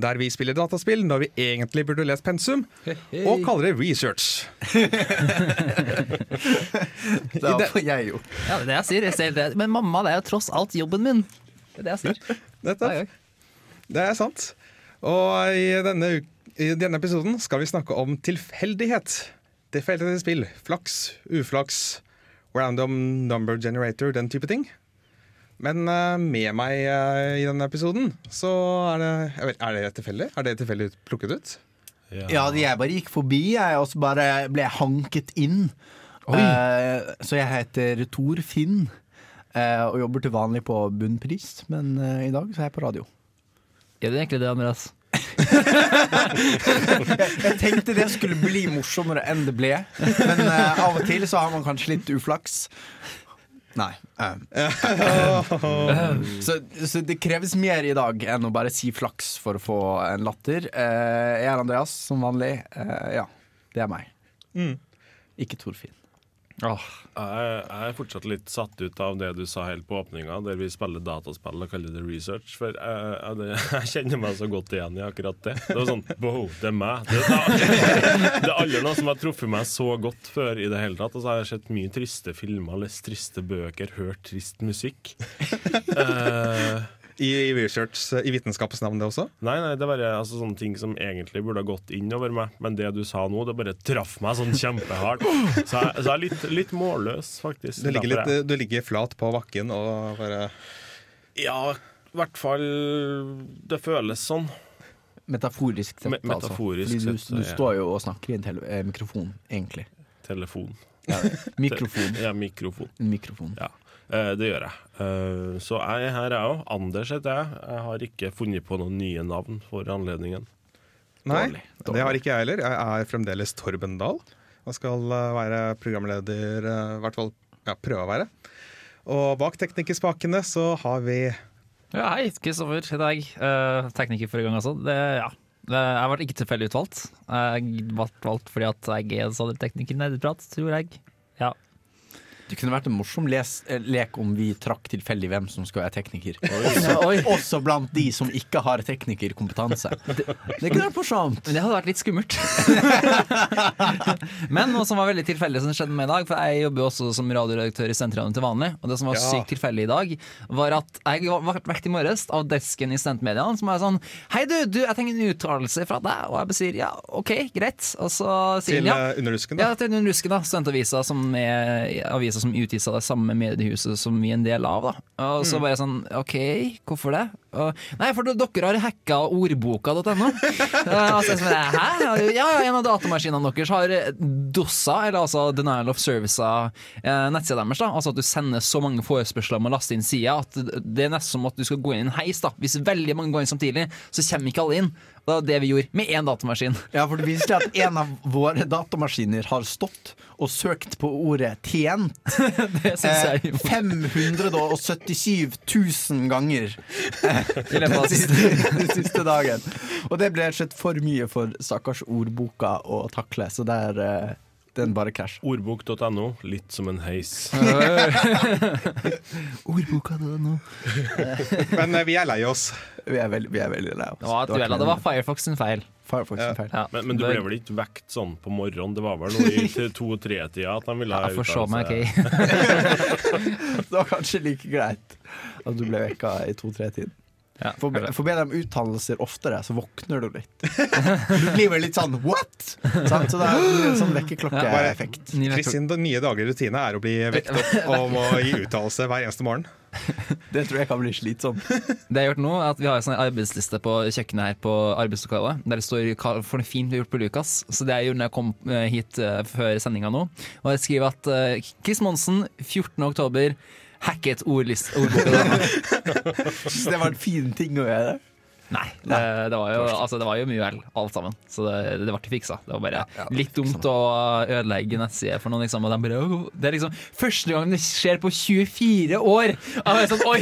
der vi spiller dataspill når vi egentlig burde lest pensum, og kaller det research. Det har jeg gjort. Ja, det er jeg sier. Jeg sier det. Men mamma, det er jo tross alt jobben min. Det er det jeg sier. Nettopp. Det er sant. Og i denne, i denne episoden skal vi snakke om tilfeldighet. Tilfeldighet i spill. Flaks, uflaks, random number generator, den type ting. Men eh, med meg eh, i denne episoden, så er det jeg vet, Er det tilfeldig? Er det tilfeldig plukket ut? Ja, jeg bare gikk forbi, jeg, og så bare ble jeg hanket inn. Uh, så jeg heter Tor Finn, uh, og jobber til vanlig på Bunnpris, men uh, i dag så er jeg på radio. Gjør du egentlig det, Andreas? Jeg tenkte det skulle bli morsommere enn det ble, men av og til så har man kanskje litt uflaks. Nei. eh. så, så det kreves mer i dag enn å bare si flaks for å få en latter. Uh, jeg er Andreas, som vanlig. Uh, ja, det er meg. Ikke Torfinn. Jeg, jeg er fortsatt litt satt ut av det du sa helt på åpninga, der vi spiller dataspill og kaller det research. For jeg, jeg, jeg kjenner meg så godt igjen i akkurat det. Det var sånn Wow, det er meg. Det, det er aldri noe som har truffet meg så godt før i det hele tatt. Og så har jeg sett mye triste filmer, lest triste bøker, hørt trist musikk. Eh, I, i research, eh, i vitenskapens navn, det også? Nei, nei, det er bare altså, sånne ting som egentlig burde ha gått inn over meg. Men det du sa nå, det bare traff meg sånn kjempehardt. Så jeg, så jeg er litt, litt målløs, faktisk. Du ligger, er- litt, du ligger flat på bakken og bare Ja, i hvert fall Det føles sånn. Metaforisk sett, Me- metaforisk altså. Fordi du, sett, du står jo og snakker i en tele eh, mikrofon, egentlig. Telefon. Mikrofon. Ja, mikrofon. Mikrofon. Ja, det gjør jeg. Eh, så jeg er her, jeg òg. Anders heter jeg. Jeg har ikke funnet på noen nye navn for anledningen. Nei, Dårlig, det har ikke jeg heller. Jeg er fremdeles Torben Dahl og skal eh, være programleder, eh, i hvert fall ja, prøve å være. Og bak teknikerspakene så har vi Ja, hei, Kristoffer i dag. Uh, tekniker forrige gang, altså. Det, ja. Det, jeg ble ikke tilfeldig utvalgt. Jeg ble valgt fordi at jeg er sånn tekniker i nerdeprat, tror jeg. Ja. Det kunne vært en morsom les eh, lek om vi trakk tilfeldig hvem som skal være tekniker. Oi. Også blant de som ikke har teknikerkompetanse. Det, kunne vært morsomt. Men det hadde vært litt skummelt. Men noe som var veldig tilfeldig som skjedde med meg i dag, for jeg jobber jo også som radioredaktør i Sentralen til vanlig, og det som var Ja. sykt tilfeldig i dag, var at jeg var vekt i morges av desken i Studentmedia, som er sånn Hei, du, du jeg trenger en uttalelse fra deg. Og jeg bare sier ja, OK, greit. Og så sier til han ja. eh, Underrusken. Ja, til den da. Studentavisa, som er avisa som utgis av det samme mediehuset som vi er en del av. da Og så bare sånn OK, hvorfor det? Nei, for dere har hacka ordboka.no. Uh, altså, Hæ? Ja, ja, en av datamaskinene deres har DOSA, eller altså Denial of Service-a, eh, nettsida deres. da Altså at du sender så mange forespørsler om å laste inn sida at det er nesten som at du skal gå inn i en heis. da Hvis veldig mange går inn samtidig, så kommer ikke alle inn. Det var det vi gjorde med én datamaskin. Ja, for det viser seg at en av våre datamaskiner har stått og søkt på ordet 'tjent' Det synes eh, jeg 577 000 ganger I løpet av den siste, den siste dagen. Og det ble rett og slett for mye for stakkars ordboka å takle, så der eh, den bare krasj. Ordbok.no, litt som en heis. Ordboka.no. Men eh, vi er lei oss. Vi er veldig, vi er veldig lei oss. Det var, et da. det var Firefox sin feil. Firefox sin Ja. feil. Ja. Men, men du ble vel ikke vekt sånn på morgenen? Det var vel noe i til to-tre-tida at de ville ha Jeg får se meg, uttalelse. OK. Det var kanskje like greit at du ble vekka i to-tre-tiden. Ja, Få be, få om dem uttalelser oftere, så våkner du litt. Du blir vel litt sånn 'what?' Så det er en sånn vekkerklokkeeffekt. Vet- Kristin, den nye daglige rutine er å bli vekt opp og må gi uttalelse hver eneste morgen. Det tror jeg kan bli slitsomt. Det jeg har gjort nå, er at vi har en sånn arbeidsliste på kjøkkenet her på arbeidslokalet, der det står hva for noe fint vi har gjort på Lukas. Så det jeg gjorde når jeg kom eh, hit eh, før sendinga nå, og jeg skriver at eh, Chris Monsen, 14. oktober, hacket ordboka. Synes det var en fin ting å gjøre. Nei, det, det, var jo, altså, det var jo mye vel, alt sammen. Så det, det ble fiksa. Det var bare Ja, litt dumt å ødelegge nettsider for noen, liksom. Og de bare, det er liksom første gang det skjer på 24 år! Og jeg er sånn, oi!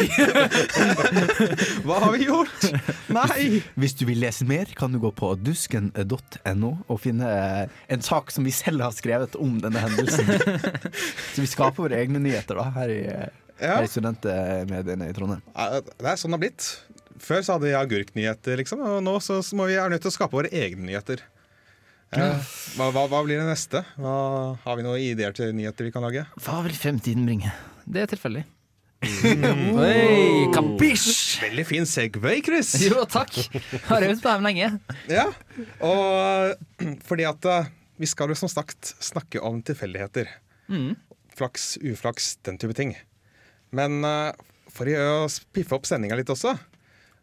Hva har vi gjort? Nei! Hvis du vil lese mer, kan du gå på dusken.no og finne eh, en sak som vi selv har skrevet om denne hendelsen. Så vi skaper våre egne nyheter da, her i, eh, Ja. i studentmediene i Trondheim. Det er sånn det har blitt. Før så hadde vi agurknyheter, liksom, og nå så så må vi er nødt til å skape våre egne nyheter. Eh, hva, hva, hva blir det neste? Hva, har vi noen ideer til nyheter vi kan lage? Hva vil fremtiden bringe? Det er tilfeldig. Oi, kapisj! Veldig fin Segway, Chris. Jo, takk. Har øvd på dem lenge. Ja, og fordi at eh, vi skal jo som sagt snakke om tilfeldigheter. Mm. Flaks, uflaks, den type ting. Men eh, for å piffe opp sendinga litt også,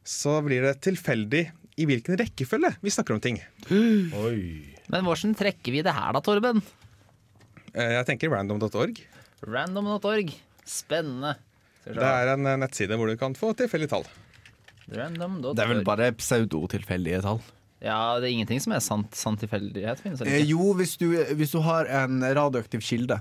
så blir det tilfeldig i hvilken rekkefølge vi snakker om ting. Oi. Men hvordan trekker vi det her da, Torben? Eh, Jeg tenker random.org. Random.org. Spennende. Det er en eh, nettside hvor du kan få tilfeldige tall. Random.org. Det er vel bare pseudotilfeldige tall. Ja, det er ingenting som er sant, sant tilfeldighet. Finnes det Eh, jo, hvis du, hvis du har en radioaktiv kilde,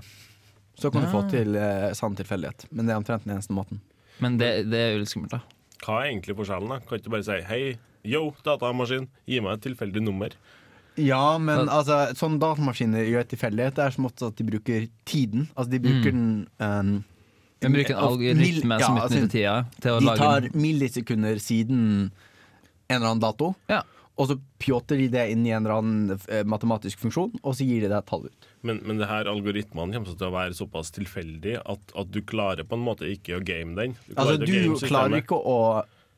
så kan du få Ah. til eh, sann tilfeldighet. Men det er omtrent den eneste måten. Men det, det er jo litt skummelt, da. Hva er egentlig forskjellen? da? Kan ikke du bare si hei, yo, datamaskin, gi meg et tilfeldig nummer? Ja, men altså, sånne datamaskiner gjør tilfeldighet. Det er som ofte at de bruker tiden. Altså, de bruker den um, Vi bruker en algoritme mil- ja, som altså, tida til å De lage tar millisekunder siden en eller annen dato, Ja. Og så pjotter de det inn i en eller annen eh, matematisk funksjon, og så gir de deg et tall ut. Men, men det her algoritmene kommer til å være såpass tilfeldig at, at du klarer på en måte ikke å game den. Du Altså, klarer ikke å du game klarer ikke å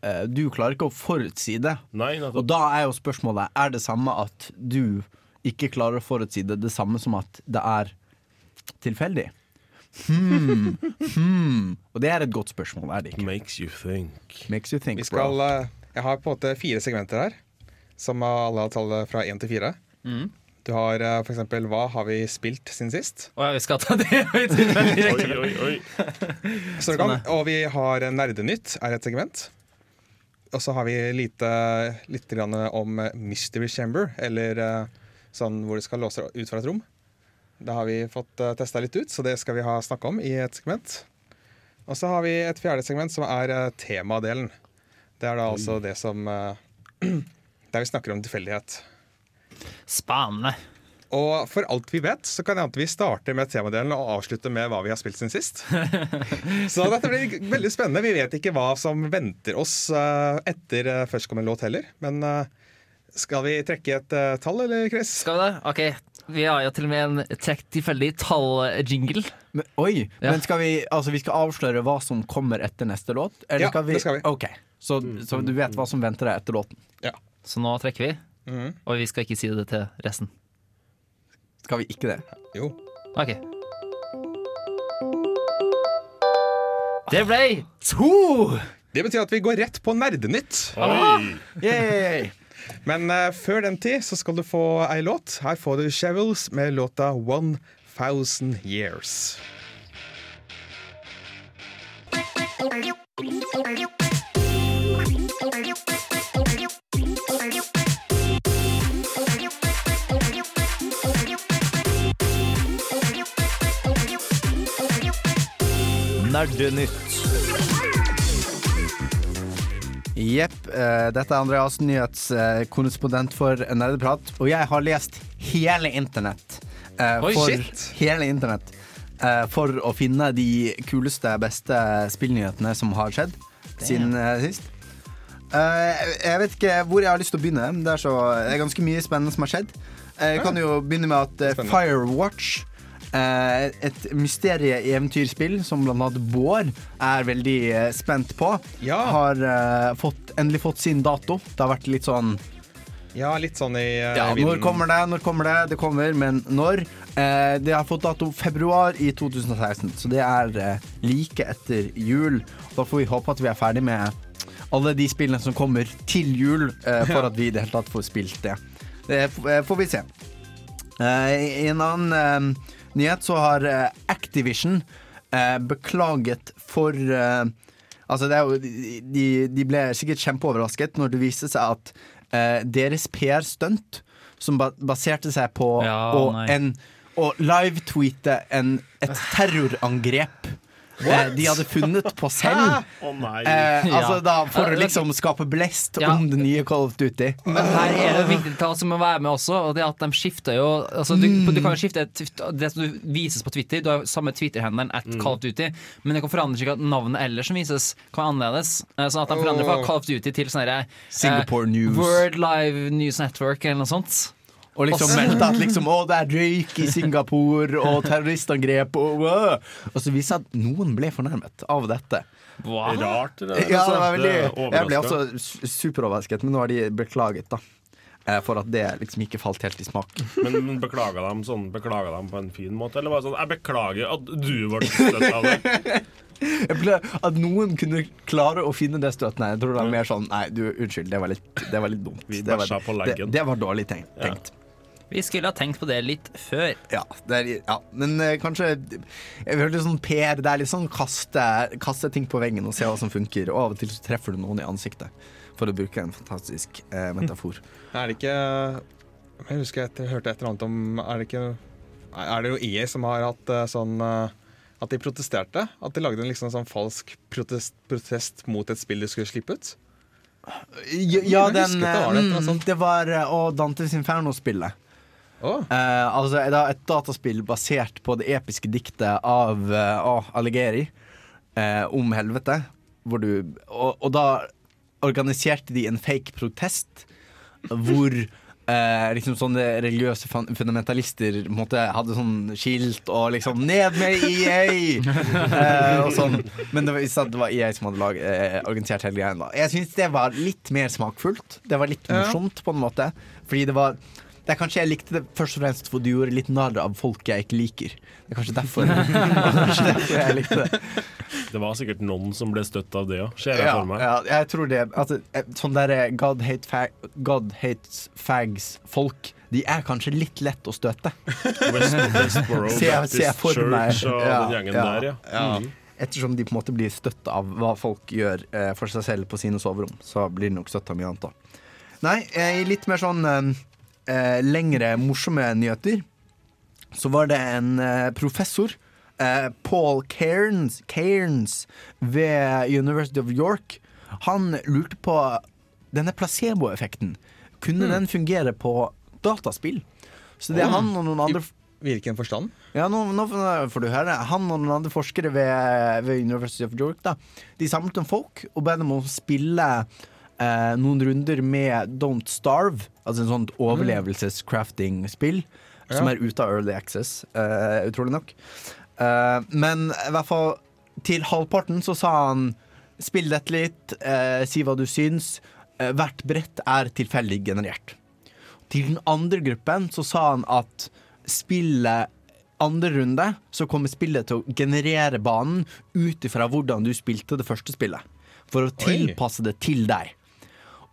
eh, Du klarer ikke å forutsi det. Nei, Og da er jo spørsmålet Er det samme at du ikke klarer å forutsi det, det samme som at det er tilfeldig? Hmm. Hmm. Og det er et godt spørsmål, er det ikke? Makes you think. Makes you think, Vi skal, bro. eh, jeg har på en måte fire segmenter her, som alle har tallet fra én til fire. Mm. Du har eh, for eksempel hva har vi spilt siden sist? Å ja, vi skal ta det Oi, oi, oi. Så kan, og vi har Nerdenytt er et segment. Og så har vi lite, litt grann om Mystery Chamber, eller eh, sånn hvor du skal låse ut fra et rom. Det har vi fått uh, testa litt ut, så det skal vi ha snakke om i et segment. Og så har vi et fjerde segment som er eh, temadelen. Det er da altså det som eh, Der vi snakker om tilfeldighet. Spennende. Og for alt vi vet, så kan det hende vi starter med temadelen og avslutter med hva vi har spilt siden sist. så dette blir veldig spennende. Vi vet ikke hva som venter oss eh, etter uh, førstkommende låt heller. Men eh, skal vi trekke et eh, tall, eller, Chris? Skal vi det? OK. Vi har jo til og med en trekk tilfeldig tall-jingle. Men, oi, Ja. men skal vi, altså, vi skal avsløre hva som kommer etter neste låt? Eller Ja, skal vi, det skal vi. Ok, så, så du vet hva som venter deg etter låten. Ja. Så nå trekker vi. mm. Og vi skal ikke si det til resten. Skal vi ikke det? Jo. OK. Det ble to! Det betyr at vi går rett på Nerdenytt. Oi. Yay! Men uh, før den tid så skal du få ei låt. Her får du Shovels med låta One Thousand Years. Nerdenytt. Jepp. eh, dette er Andreas, nyhetskorrespondent for Nerdeprat. Og jeg har lest hele internett. eh, Oi, for shit. hele internett. eh, for å finne de kuleste, beste spillnyhetene som har skjedd siden eh, sist. Eh, jeg vet ikke hvor jeg har lyst til å begynne. Det er, så, det er ganske mye spennende som har skjedd. Eh, Jeg kan jo begynne med at eh, Firewatch eh, et mysterie-eventyrspill som annet Bård er veldig eh, spent på, Ja. har eh, fått, endelig fått sin dato. Det har vært litt sånn Ja, litt sånn i uh, ja. Når kommer det? Når kommer det? Det kommer, men når? Eh, det har fått dato februar i 2016, så det er eh, like etter jul. Da får vi håpe at vi er ferdig med alle de spillene som kommer til jul, eh, for at vi i det hele tatt får spilt det. Det eh, får vi se. Eh, en annen eh, nyhet så har eh, Activision eh, beklaget for eh, Altså, det er jo, de, de ble sikkert kjempeoverrasket når det viste seg at eh, deres PR-stunt, som ba baserte seg på Ja, å, en, å live-tweete et terrorangrep eh, de hadde funnet på selv. Å nei! Eh, altså Ja. da For Ja, å liksom skape blest Ja. om det nye Call of Duty. Men her er det viktig tall som må være med også, og det er at de skifter jo altså du, du kan jo skifte et, det som du vises på Twitter, du har jo samme Twitter-handelen at Call of Duty, men det kan forandre seg at navnet ellers som vises, kan være annerledes. Eh, Sånn at de forandrer fra. Call of Duty til sånn herre Singapore News. World Live News Network eller noe sånt. Og liksom meldte at liksom, å, det er røyk i Singapore og terroristangrep og wow. Og så viste det at noen ble fornærmet av dette. Rart. Det, Ja, det var veldig Jeg ble også su- superoverrasket, men nå har de beklaget, da. Eh, For at det liksom ikke falt helt i smak. Men, men beklaga dem sånn, beklaga dem på en fin måte? Eller var det sånn Jeg beklager at du ble støtt av det. At noen kunne klare å finne det støtende. Jeg tror det var mer sånn Nei, du, unnskyld, det var litt, det var litt dumt. Vi Det var, på det, det var dårlig tenkt. Ja. Vi skulle ha tenkt på det litt før. Ja, det er, ja, men eh, kanskje Jeg føler litt sånn Per. Det er litt sånn kaste, kaste ting på veggen og se hva som funker. Og av og til så treffer du noen i ansiktet, for å bruke en fantastisk eh, metafor. Er det ikke Jeg husker jeg hørte et eller annet om Er det ikke Er det jo EA som har hatt eh, sånn eh, At de protesterte? At de lagde en liksom sånn falsk protest, protest mot et spill de skulle slippe ut? Ja, ja den det var det, mm. Det var Og å Dantes Inferno-spillet. Å, Eh, altså da et dataspill basert på det episke diktet av uh, Allegeri eh, om helvete. Hvor du, og, og da organiserte de en fake protest hvor eh, liksom sånne religiøse fundamentalister måtte, hadde sånn skilt og liksom 'Ned med EA!' eh, og sånn. Men det var, det var EA som hadde lag, eh, organisert hele greia. Jeg syns det var litt mer smakfullt. Det var litt morsomt på en måte. Fordi det var det er kanskje jeg likte det først og fremst fordi du gjorde litt narr av folk jeg ikke liker. Det er kanskje derfor, kanskje derfor jeg likte det. Det var sikkert noen som ble støtt av det òg, ser jeg Ja, for meg. ja, jeg tror det altså, eh, Sånn derre God, hate fag, God hates fags-folk, de er kanskje litt lett å støte. West, Westboro Baptist. Church og Ja, den gjengen ja. der, ja. Mm. Ettersom de på en måte blir støtt av hva folk gjør eh, for seg selv på sine soverom, så blir de nok støtt av mye annet. da Nei, eh, i litt mer sånn eh, eh, lengre, morsomme nyheter, så var det en eh, professor, eh, Paul Cairns, Cairns ved University of York. Han lurte på denne placeboeffekten. Kunne den fungere på dataspill? Så det er han og noen andre Hvilken forstand? ja, nå, nå får du høre. Han og noen andre forskere ved, ved University of York da, De samlet om folk og ba dem om å spille eh, noen runder med Don't Starve. Altså en sånt overlevelses-crafting-spill som er ute av Early Access, eh, utrolig nok. Eh, men i hvert fall til halvparten så sa han Spill dette litt, eh, si hva du syns. Eh, hvert brett er tilfeldig generert. Til den andre gruppen så sa han at spillet andre runde så kommer spillet til å generere banen ut ifra hvordan du spilte det første spillet. For å Oi. tilpasse det til deg.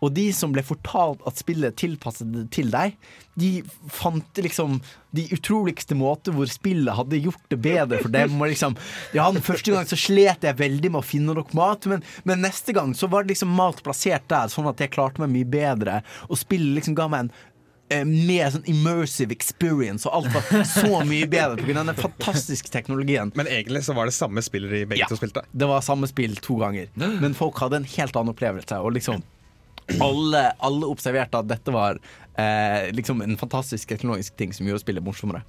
Og de som ble fortalt at spillet tilpasset det til deg, de fant liksom de utroligste måter hvor spillet hadde gjort det bedre for dem. Og liksom, ja, den første gang så slet jeg veldig med å finne nok mat, men, men neste gang så var det liksom mat plassert der, sånn at jeg klarte meg mye bedre. Og spillet liksom ga meg en eh, mer sånn immersive experience, og alt var så mye bedre pga. den fantastiske teknologien. Men egentlig så var det samme spiller de begge Ja. to spilte. Det var samme spill to ganger. Men folk hadde en helt annen opplevelse. Og liksom alle, alle observerte at dette var eh, liksom en fantastisk teknologisk ting som gjorde spillet morsommere.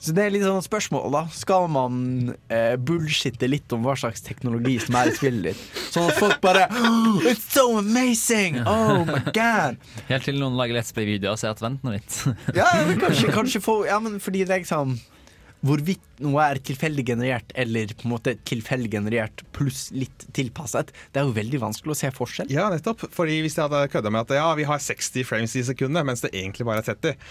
Så det er litt sånn spørsmål, da. Skal man eh, bullshitte litt om hva slags teknologi som er i spillet ditt? Sånn at folk bare oh, It's so amazing! Oh my god! Helt til noen lager Let's Play-videoer og sier at vent nå litt. Ja, men kanskje, kanskje få Ja, men fordi det er liksom Hvorvidt noe er tilfeldig generert eller på en måte tilfeldig generert pluss litt tilpasset, det er jo veldig vanskelig å se forskjell. Ja, nettopp. Fordi hvis jeg hadde kødda med at ja, vi har 60 frames i sekundet, mens det egentlig bare er 30,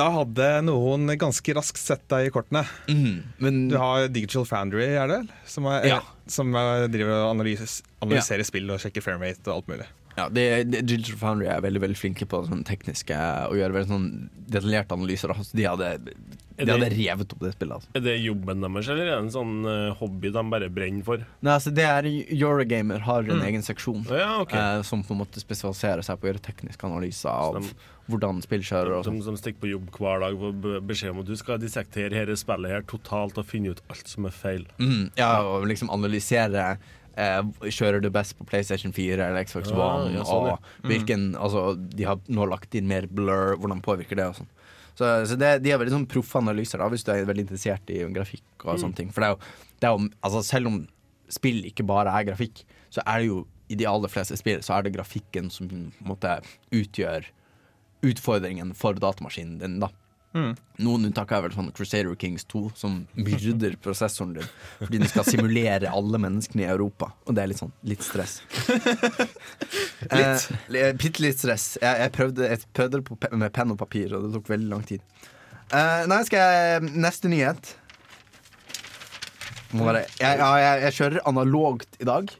da hadde noen ganske raskt sett deg i kortene. Mm, men Du har Digital Foundry, er det vel? Som, er, Ja. som er, driver og analyses, analyserer spill og sjekker framerate og alt mulig. Ja, det, det, Digital Foundry er veldig veldig flinke på sånn tekniske å gjøre veldig sånn detaljerte analyser. Altså. De hadde, de det- hadde revet opp det spillet. Altså. Er det jobben deres, eller er det en sånn eh, hobby de bare brenner for? Nei, altså det er Eurogamer har en egen seksjon Ja, okay. eh, som på en måte spesialiserer seg på å gjøre tekniske analyser av de, hvordan spill kjører. De, Som, sånt. som stikker på jobb hver dag og beskjed om at du skal dissektere dette spillet her totalt og finne ut alt som er feil. Mm, ja, og liksom analysere eh, Kjører du best på PlayStation 4 eller Xbox Ja, One? ja, sånn, og hvilken Altså, de har nå lagt inn mer blur, hvordan påvirker det og sånn. Så, så det, de har veldig sånn proffe analyser, da, hvis du er veldig interessert i grafikk og sånne ting. For det er jo, det er jo altså, Selv om spill ikke bare er grafikk, så er det jo i de aller fleste spill så er det grafikken som måte utgjør utfordringen for datamaskinen din, da. Noen unntak er vel sånn Crusader Kings 2, som myrder prosessoren din fordi den skal simulere alle menneskene i Europa. Og det er litt sånn litt stress. litt? Eh, Bitte litt stress. Jeg, jeg prøvde, jeg prøvde pe- med penn og papir, og det tok veldig lang tid. Eh, nei, skal jeg Neste nyhet. Må være, jeg, ja, jeg, jeg kjører analogt i dag.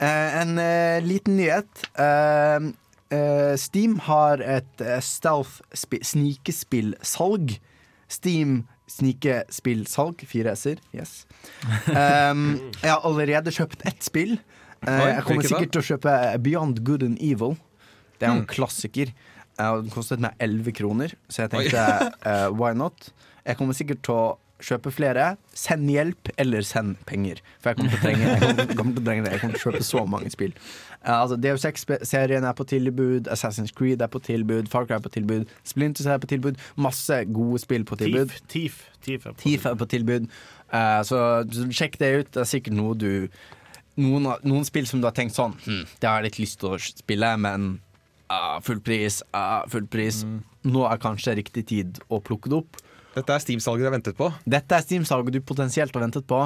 Eh, en eh, liten nyhet. Eh, eh, Steam har et uh, stealth-snikespillsalg. Steam snikespillsalg. Fire s-er. Yes. Um, jeg har allerede kjøpt ett spill. Uh, jeg kommer sikkert til å kjøpe Beyond Good and Evil. Det er jo en klassiker. Uh, den kostet meg 11 kroner, så jeg tenkte uh, why not? Jeg kommer sikkert til å kjøpe flere. Send hjelp, eller send penger. For jeg kommer til å trenge, jeg kommer, kommer til å trenge det. Jeg kommer til å kjøpe så mange spill. Altså DU6-serien er på tilbud, Assassin's Creed er på tilbud, Far Cry er på tilbud, Splinters er på tilbud. Masse gode spill på tilbud. Thief. Thief. Thief er på Thief er på tilbud. Eh, så, så sjekk det ut. Det er sikkert noe du Noen, noen spill som du har tenkt sånn hm, Det har jeg litt lyst til å spille, men uh, full pris, uh, full pris. Nå er kanskje riktig tid å plukke det opp. Dette er Steam-salget du har ventet på. Dette er Steam-salget du potensielt har ventet på.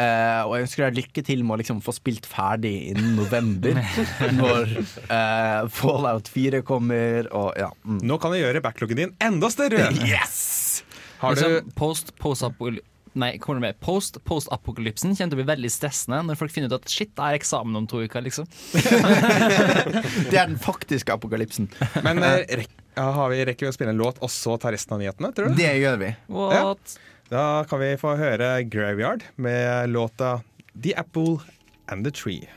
Eh, og jeg ønsker deg lykke til med å liksom få spilt ferdig innen november. når uh, Fallout 4 kommer, og ja. Mm. Nå kan jeg gjøre backloggen din enda større! Yes! Har du Liksom, post, post Nei, med? Post post-apokalypsen kommer til å bli veldig stressende når folk finner ut at shit, det er eksamen om to uker, liksom. Det er den faktiske apokalypsen. Men uh, rekk, ja, har vi rekker vi å spille en låt og så ta resten av nyhetene, tror du? Det gjør vi. What? Da kan vi få høre Graveyard med låta The Apple and the Tree.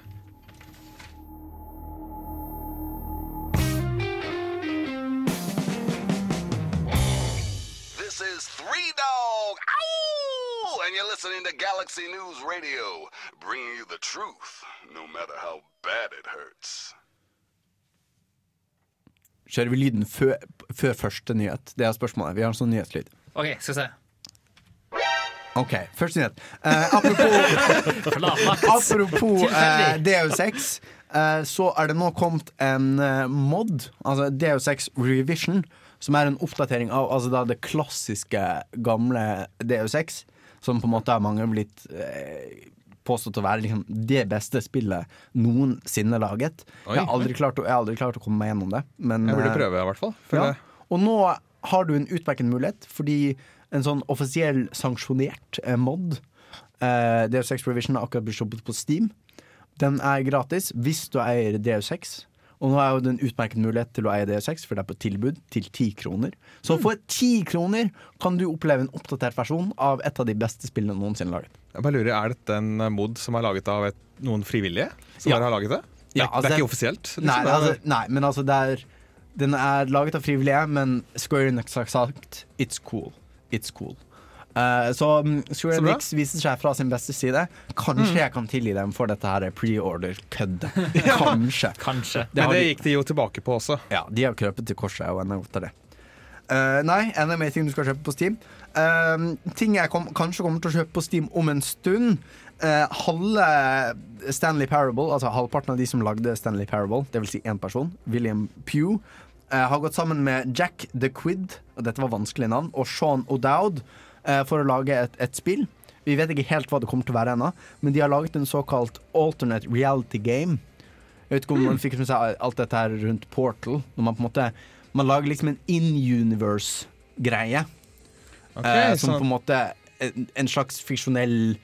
This is Three Dog, Ow! and you're listening to Galaxy News Radio, bringing you the truth, no matter how bad it hurts. Kjører vi lyden før, før første nyhet? Det er spørsmålet. Vi har en sånn nyhetslyd. OK, skal vi se. Ok, første nyhet. Eh, apropos apropos eh, DU6, eh, så er det nå kommet en eh, mod, altså DU6 Revision, som er en oppdatering av altså da det klassiske, gamle DU6, som på en måte har mange blitt eh, påstått å være liksom, det beste spillet noensinne laget. Oi. Jeg har, aldri klart å, jeg har aldri klart å komme meg gjennom det. Men, Jeg burde eh, prøve, i hvert fall. ja. Og nå har du en utmerket mulighet, fordi en sånn offisiell sanksjonert eh, mod, eh, DU6 Revision, har akkurat blitt shoppet på Steam. Den er gratis hvis du eier DO6 Og nå er jo det en utmerket mulighet til å eie DO6 for det er på tilbud til 10 kroner. Så for 10 kroner kan du oppleve en oppdatert versjon av et av de beste spillene noensinne laget. Jeg bare lurer, Er dette en eh, mod som er laget av et, noen frivillige? Som Ja. har laget det? Det Ja, altså, det er ikke offisielt? liksom. Nei, altså, nei, men altså er Den er laget av frivillige, men Square Enix har sagt It's cool. It's cool. Uh, så mm, Square Enix viser seg fra sin beste side. Kanskje jeg kan tilgi dem for dette her pre-order-køddet. Kanskje. Kanskje. Det Men det de, gikk de jo tilbake på også. ja, de har krøpet til korset, og godt det. Uh, nei, enda mer ting du skal kjøpe på Steam. Uh, ting jeg kom, kanskje kommer til å kjøpe på Steam om en stund. Uh, halve Stanley Parable, altså halvparten av de som lagde Stanley Parable, dvs. Si én person, William Pugh, har gått sammen med Jack the Quid, og dette var vanskelige navn, og Sean O'Dowd eh, for å lage et, et spill. Vi vet ikke helt hva det kommer til å være ennå, men de har laget en såkalt alternate reality game. Jeg vet ikke om man fikk med seg alt dette her rundt Portal. Når man på en måte Man lager liksom en in-universe-greie. Okay, eh, som så- på en måte en, en slags fiksjonell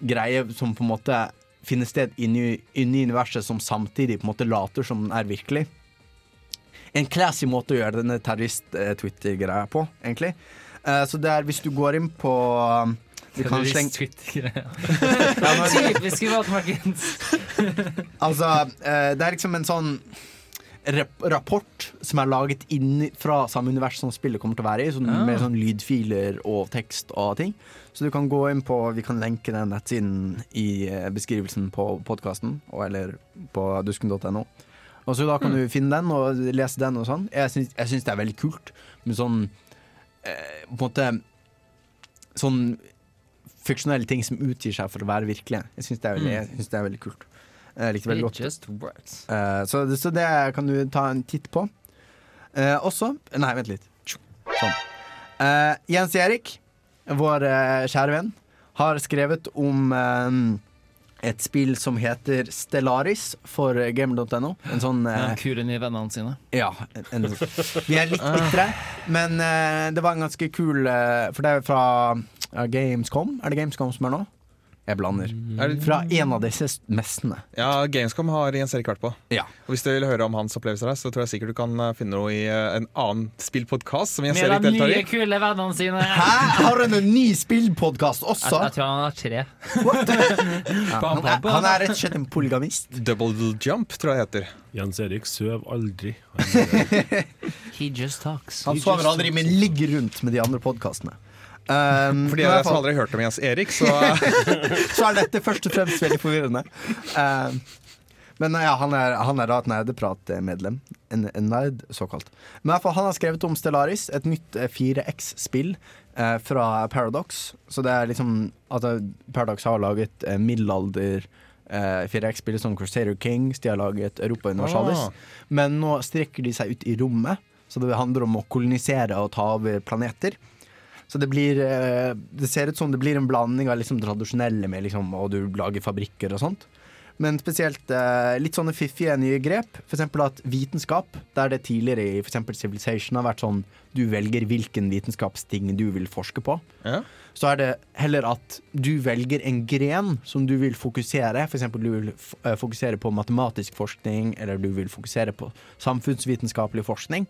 greie som på en måte finner sted inni, inni universet som samtidig på en måte later som den er virkelig. En classy måte å gjøre denne terrorist-Twitter-greia på, egentlig. Eh, så det er hvis du går inn på um, vi kan slenge. Typisk Vat Markens. Altså, eh, det er liksom en sånn rapport som er laget inn fra samme univers som spillet kommer til å være i, sånn, Ah. med sånn lydfiler og tekst og ting. Så du kan gå inn på Vi kan lenke den nettsiden i eh, beskrivelsen på podkasten, eller på dusken.no. Og så da kan du finne den og lese den og sånn. Jeg syns, jeg syns det er veldig kult med sånn eh, På en måte Sånn fiksjonelle ting som utgir seg for å være virkelige. Jeg syns det, synes det er veldig kult. Jeg likte veldig godt. Eh, så, det- så det kan du ta en titt på. Eh, også Nei, vent litt. Sånn. Eh, Jens Erik, vår kjære venn, har skrevet om et spill som heter Stellaris for game.no. En sånn eh, Ja, Kule nye vennene sine. ja, en, vi er litt bitre, men eh, det var en ganske kul eh, For det er fra Gamescom. Er det Gamescom som er nå? Jeg blander. Er Fra en av disse messene. Ja, Gamescom har Jens Erik vært på. Ja. Og Hvis du vil høre om hans opplevelser her, så tror jeg sikkert du kan eh, finne noe i eh, en annen spillpodkast som Jens Med de nye, i. kule vennene sine. Hæ? Har han en ny spillpodkast også? jeg tror han har tre. Ja, han, er, han er rett og slett en polygamist. Double Jump, tror jeg det heter. Jens Erik søv aldri. Han, He just talks. Han sover aldri, men ligger rundt med de andre podkastene. Um, For de av dere som aldri har hørt om Jens Erik, så så er dette først og fremst veldig forvirrende. Um, men ja, han er, han er da et nerdepratmedlem. En, en nerd, såkalt. Men i hvert fall, han har skrevet om Stellaris, et nytt eh, 4X-spill eh, fra Paradox. Så det er liksom at Paradox har laget eh, middelalder eh, 4X-spill som Crusader Kings, de har laget Europa Universalis. Ah. Men nå strekker de seg ut i rommet, så det handler om å kolonisere og ta over planeter. Så det blir eh, Det ser ut som det blir en blanding av liksom tradisjonelle med liksom, og du lager fabrikker og sånt. Men spesielt eh, litt sånne fiffige nye grep. Eksempel at vitenskap, der det tidligere i for Civilization har vært sånn du velger hvilken vitenskapsting du vil forske på, ja. så er det heller at du velger en gren som du vil fokusere. Eksempel du vil eh, fokusere på matematisk forskning, eller du vil fokusere på samfunnsvitenskapelig forskning.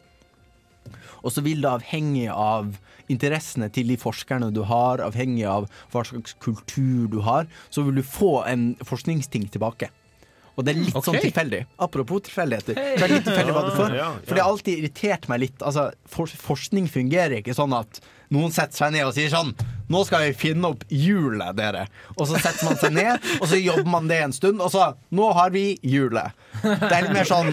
Og så vil det avhengig av interessene til de forskerne du har, avhengig av hva slags kultur du har, så vil du få en forskningsting tilbake. Og det er litt sånn tilfeldig. Apropos tilfeldigheter. Det er litt tilfeldig hva du får. For det har alltid irritert meg litt. Altså, for, forskning fungerer ikke sånn at noen setter seg ned og sier sånn Nå skal vi finne opp hjulet, dere. Og så setter man seg ned, og så jobber man det en stund, og så Nå har vi hjulet. Det er litt mer sånn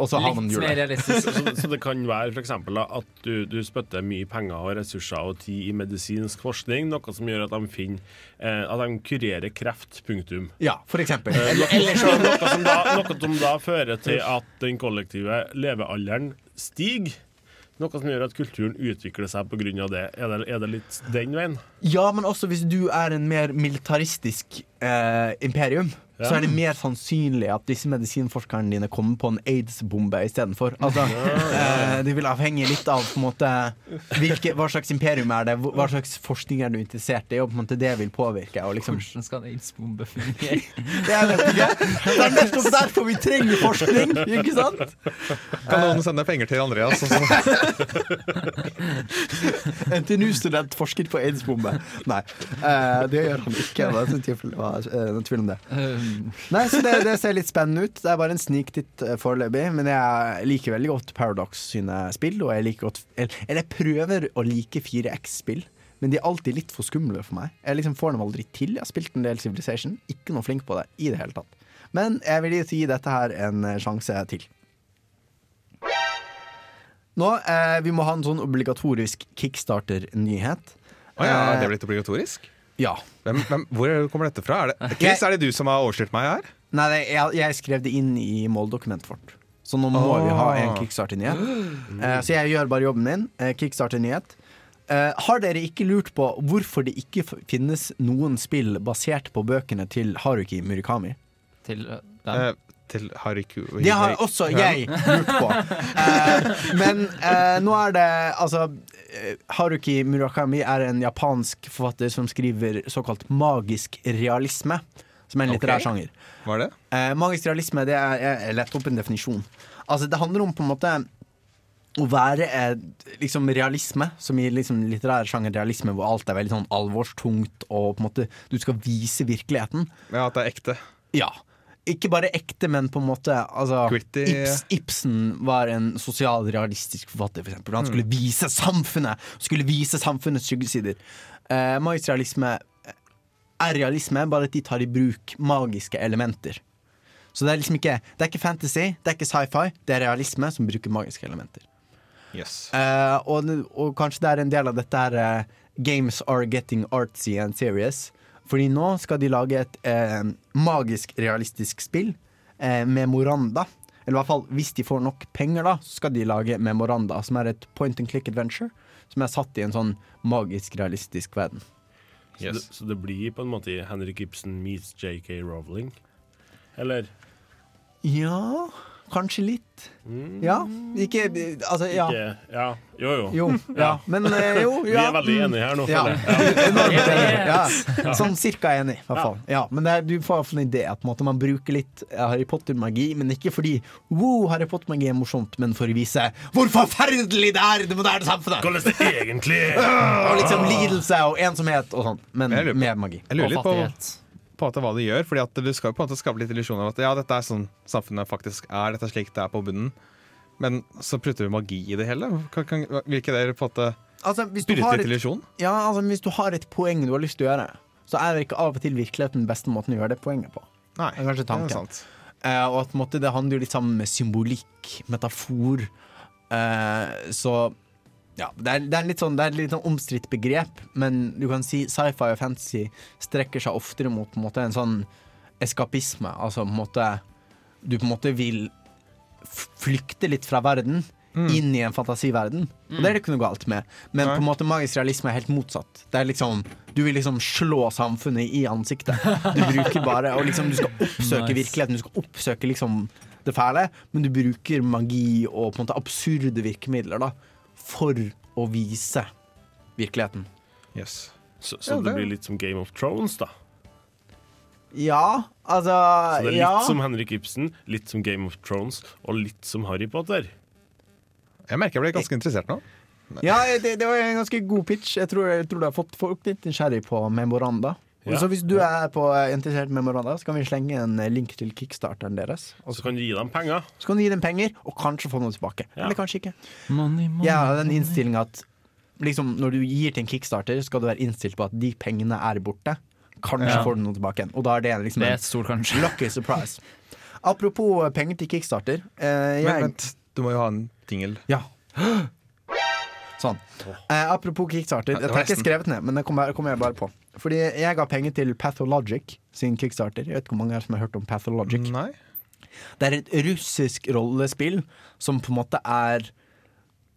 Og så har man Litt mer hjulet. realistisk. så, så det kan være eksempel, at du, du spytter mye penger og ressurser og tid i medisinsk forskning, noe som gjør at de finner eh, At de kurerer kreft. Punktum. Ja, for eksempel. Eh, Eller, eller så noe, som da, noe som da fører til at den kollektive levealderen stiger. Noe som gjør at kulturen utvikler seg pga. det. Er, det. er det litt den veien? Ja, men også hvis du er en mer militaristisk eh, imperium, Ja. så er det mer sannsynlig at disse medisinforskerne dine kommer på en aids-bombe istedenfor. Altså, eh, det vil avhenge litt av på en måte hvilke, hva slags imperium er det, hva slags forskning er du interessert i, og på en måte det vil påvirke. Og liksom, Hvordan skal en aids-bombe fungere? jeg vet ikke. Det er nettopp derfor vi trenger forskning, ikke sant? Kan noen sende penger til Andreas? Altså? NTNU-student forsker på aids-bombe. Nei, eh, det gjør han ikke. Det er sånn tilfelle, eh, tvil om det. Um, Nei, så det, det ser litt spennende ut. Det er bare en sniktitt eh, foreløpig. Men jeg liker veldig godt Paradox sine spill, og jeg liker godt Eller jeg prøver å like 4X-spill, men de er alltid litt for skumle for meg. Jeg liksom får dem aldri til. Jeg har spilt en del Civilization, ikke noe flink på det i det hele tatt. Men jeg vil gi dette her en sjanse til. Nå, eh, Vi må ha en sånn obligatorisk kickstarter-nyhet. Å ja, Eh, er det blitt obligatorisk? Ja. Hvem, hvem, hvor kommer dette fra? Er det, Chris, er det du som har overstyrt meg her? Nei, det, jeg, jeg skrev det inn i måldokumentet vårt. Så nå må vi ha en kickstarter-nyhet. Uh, så jeg gjør bare jobben min. Uh, kickstarter-nyhet. Uh, har dere ikke lurt på hvorfor det ikke f- finnes noen spill basert på bøkene til Haruki Murikami? til uh, dem. Til Hariku Det har også jeg lurt på. Eh, men eh, nå er det Altså, Haruki Murakami er en japansk forfatter som skriver såkalt magisk realisme. som er en litterær okay. sjanger. Hva er det? Eh, magisk realisme det er, er lett opp en definisjon. Altså Det handler om på en måte å være eh, liksom realisme, som i liksom litterær sjanger realisme, hvor alt er veldig sånn alvorstungt, og på en måte du skal vise virkeligheten. Ja, At det er ekte. Ja. Ikke bare ekte, men på en måte altså, Gritty. Ibs, Ibsen var en sosialrealistisk forfatter, for eksempel. Han skulle vise samfunnet Skulle vise samfunnets skyggesider. Eh, magisk realisme er realisme, bare at de tar i bruk magiske elementer. Så det er liksom ikke Det er ikke fantasy, det er ikke sci-fi, det er realisme som bruker magiske elementer. Yes. Eh, og, og kanskje det er en del av dette her eh, Games are getting artsy and serious. Fordi nå skal de lage et eh, magisk realistisk spill, eh, Memoranda. Eller i hvert fall, hvis de får nok penger, da, så skal de lage Memoranda, som er et point and click adventure. Som er satt i en sånn magisk realistisk verden. Så, det, så det blir på en måte Henrik Ibsen meets JK Rowling? Eller? Ja, kanskje litt. Ja. Ikke Altså, ja. Ikke, ja. Jo, jo. Jo. Ja. Men eh, jo, Vi er veldig enige her nå, Ja. føler jeg. Ja. Sånn cirka enig, i hvert fall. Ja, men det er, du får iallfall en idé at på en måte, man bruker litt eh, Harry Potter-magi, men ikke fordi wow, Harry Potter-magi er morsomt, men for å vise hvor forferdelig det er i det moderne samfunnet! Hvordan det egentlig er! Og liksom lidelse og ensomhet og sånn, men Jeg lurer på- med magi. Jeg lurer litt på. På en måte hva de gjør. Fordi at Du skal på en måte skape litt illusjon av at ja, dette er sånn samfunnet faktisk er. Dette er slik det er på bunnen. Men så putter vi magi i det hele. Kan, kan, vil ikke det på en måte Altså, hvis til illusjon? ja, altså, hvis du har et poeng du har lyst til å gjøre, så er det ikke av og til virkeligheten den beste måten å gjøre det poenget på. Nei, Det er kanskje tanken. det er sant. Eh, og at måte, det handler jo litt sammen med symbolikk, metafor. Uh, så ja, det er, det er litt sånn Det er litt sånn omstridt begrep, men du kan si sci-fi og fantasy strekker seg oftere mot på en måte en sånn eskapisme. Altså på en måte Du på en måte vil flykte litt fra verden. Inn i en fantasiverden. Og det er det ikke noe galt med. Men Nei. på en måte magisk realisme er helt motsatt. Det er liksom Du vil liksom slå samfunnet i ansiktet. Du bruker bare Og liksom du skal oppsøke Nice. virkeligheten. Du skal oppsøke liksom det fæle, men du bruker magi og på en måte absurde virkemidler da for å vise virkeligheten. Yes. Så, så det det- blir litt som Game of Thrones, da. Ja, altså Så det er litt ja. som Henrik Ibsen, litt som Game of Thrones, og litt som Harry Potter. Jeg merker jeg ble ganske interessert nå. Ja, det, det var en ganske god pitch. Jeg tror, jeg tror det har fått folk litt nysgjerrig på Memoranda. Ja. Så hvis du er på eh, interessert med Miranda, så kan vi slenge en eh, link til kickstarteren deres. Og Så kan du gi dem penger. så kan du gi dem penger, og kanskje få noe tilbake. Ja. Eller kanskje ikke. Money, money, ja, den innstillinga at liksom, når du gir til en kickstarter, skal du være innstilt på at de pengene er borte. Kanskje Ja. får du noe tilbake. Og da er det liksom Det er en et kanskje. lucky surprise. Apropos eh, penger til kickstarter. Eh, jeg, Men vent, du må jo ha en jingle. Ja. Sånn. Eh, apropos kickstarter. Dette er ikke skrevet ned, men det kommer kom jeg bare på. Fordi jeg ga penger til Pathologic sin kickstarter. Jeg vet ikke hvor mange her som har hørt om Pathologic. Nei? Det er et russisk rollespill som på en måte er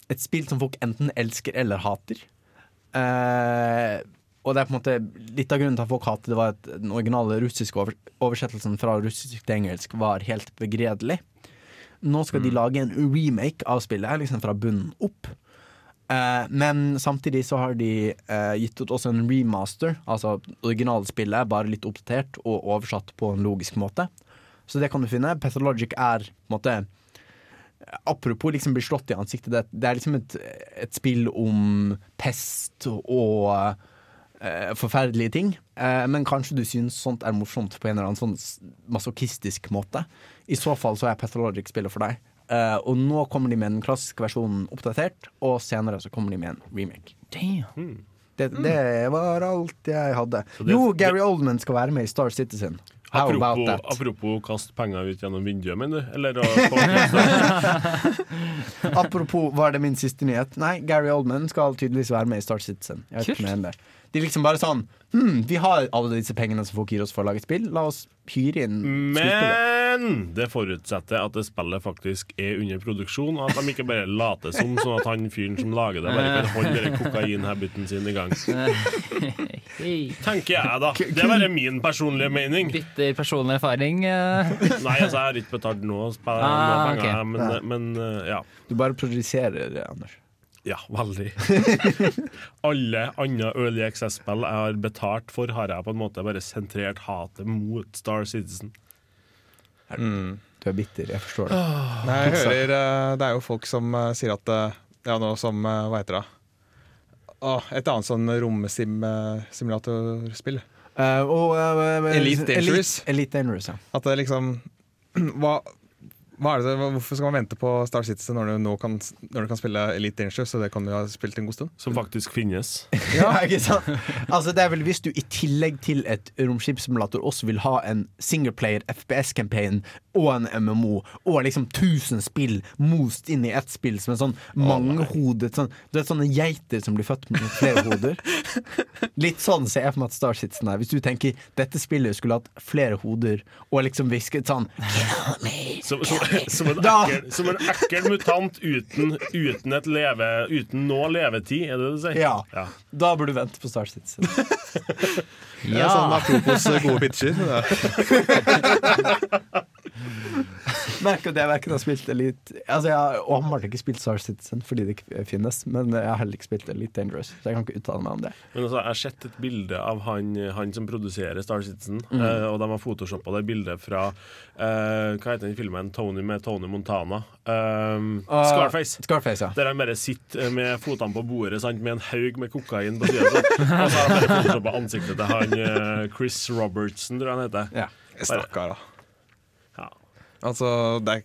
et spill som folk enten elsker eller hater. Eh, og det er på en måte litt av grunnen til at folk hater det, var at den originale russiske over oversettelsen fra russisk til engelsk var helt begredelig. Nå skal de lage en remake av spillet, liksom fra bunnen opp. Eh, men samtidig så har de eh, gitt ut også en remaster, altså originalspillet, bare litt oppdatert og oversatt på en logisk måte. Så det kan du finne. Pathologic er på en måte Apropos liksom bli slått i ansiktet, det, det er liksom et, et spill om pest og uh, forferdelige ting. Uh, men kanskje du syns sånt er morsomt på en eller annen sånn masochistisk måte. I så fall så er Pathologic spillet for deg. Eh, og nå kommer de med den klassiske versjonen oppdatert, og senere så kommer de med en remake. Damn. Det, det var alt jeg hadde. Det- jo, Gary Oldman skal være med i Star Citizen. How about Apropos, that? apropos kaste penger ut gjennom vinduet, mener du? Eller å Apropos, var det min siste nyhet? Nei, Gary Oldman skal tydeligvis være med i Star Citizen. Jeg vet Kult. ikke. De liksom bare sånn hm, Vi har alle disse pengene som folk gir oss for å lage et spill. La oss hyre inn skuespillere. Men det forutsetter at det spillet faktisk er under produksjon, og at de ikke bare later som, sånn at han fyren som lager det, bare kan holde kokainhabiten sin i gang. Tenker jeg, da. Det er bare min personlige mening. Bitter personlig erfaring. eh. Nei, altså, jeg har ikke betalt noe sp- Ah, noe penger, okay. men, men eh, ja. Du bare produserer, Anders. Ja, veldig. Alle andre Early Access-spill jeg har betalt for, har jeg på en måte bare sentrert hatet mot Star Citizen. Du er bitter, jeg forstår det. Nei, jeg hører eh, Det er jo folk som eh, sier at eh, Ja, nå som Hva heter det? Åh, et annet sånn romsimulatorspill. Uh, og, uh, Elite Dangerous. Elite, Elite Dangerous, ja. At det liksom hva, det, Hvorfor skal man vente på Star Citizen når du nå kan, når du kan spille Elite Dangerous? Og det kan du ha spilt en god stund? Som faktisk finnes. Ja, ikke sant? Altså, det er vel Hvis du i tillegg til et romskipssimulator også vil ha en singleplayer FPS-campaign og en MMO og liksom 1000 spill most inn i ett spill som en sånn mangehodet sånn, Du vet sånne geiter som blir født med flere hoder? Litt sånn ser jeg for meg at Star Citizen er. Hvis du tenker dette spillet skulle hatt flere hoder og liksom hvisket sånn Som, som, som, en, ekkel, som en ekkel mutant uten, uten, et leve, uten nå levetid, er det det du sier? Ja. ja. Da burde du vente på Star Citizen. Det er sånn apropos gode pitcher. Det. Merker at jeg verken har spilt Elite Altså Jeg har åpenbart ikke spilt Star Citizen fordi det ikke finnes, men jeg har heller ikke spilt Elite Dangerous, så jeg kan ikke uttale meg om det. Men altså, Jeg har sett et bilde av han, han som produserer Star Citizen, Mm. eh, og de har photoshoppa det bildet fra eh, Hva heter den filmen? Tony med Tony Montana. Ah, Scarface. Scarface, ja. Der han bare sitter med fotene på bordet sant, med en haug med kokain på sida. Og så har han bare photoshoppa ansiktet til han eh, Chris Robertson, tror jeg han heter. ja. Stakkar, da. Altså, det er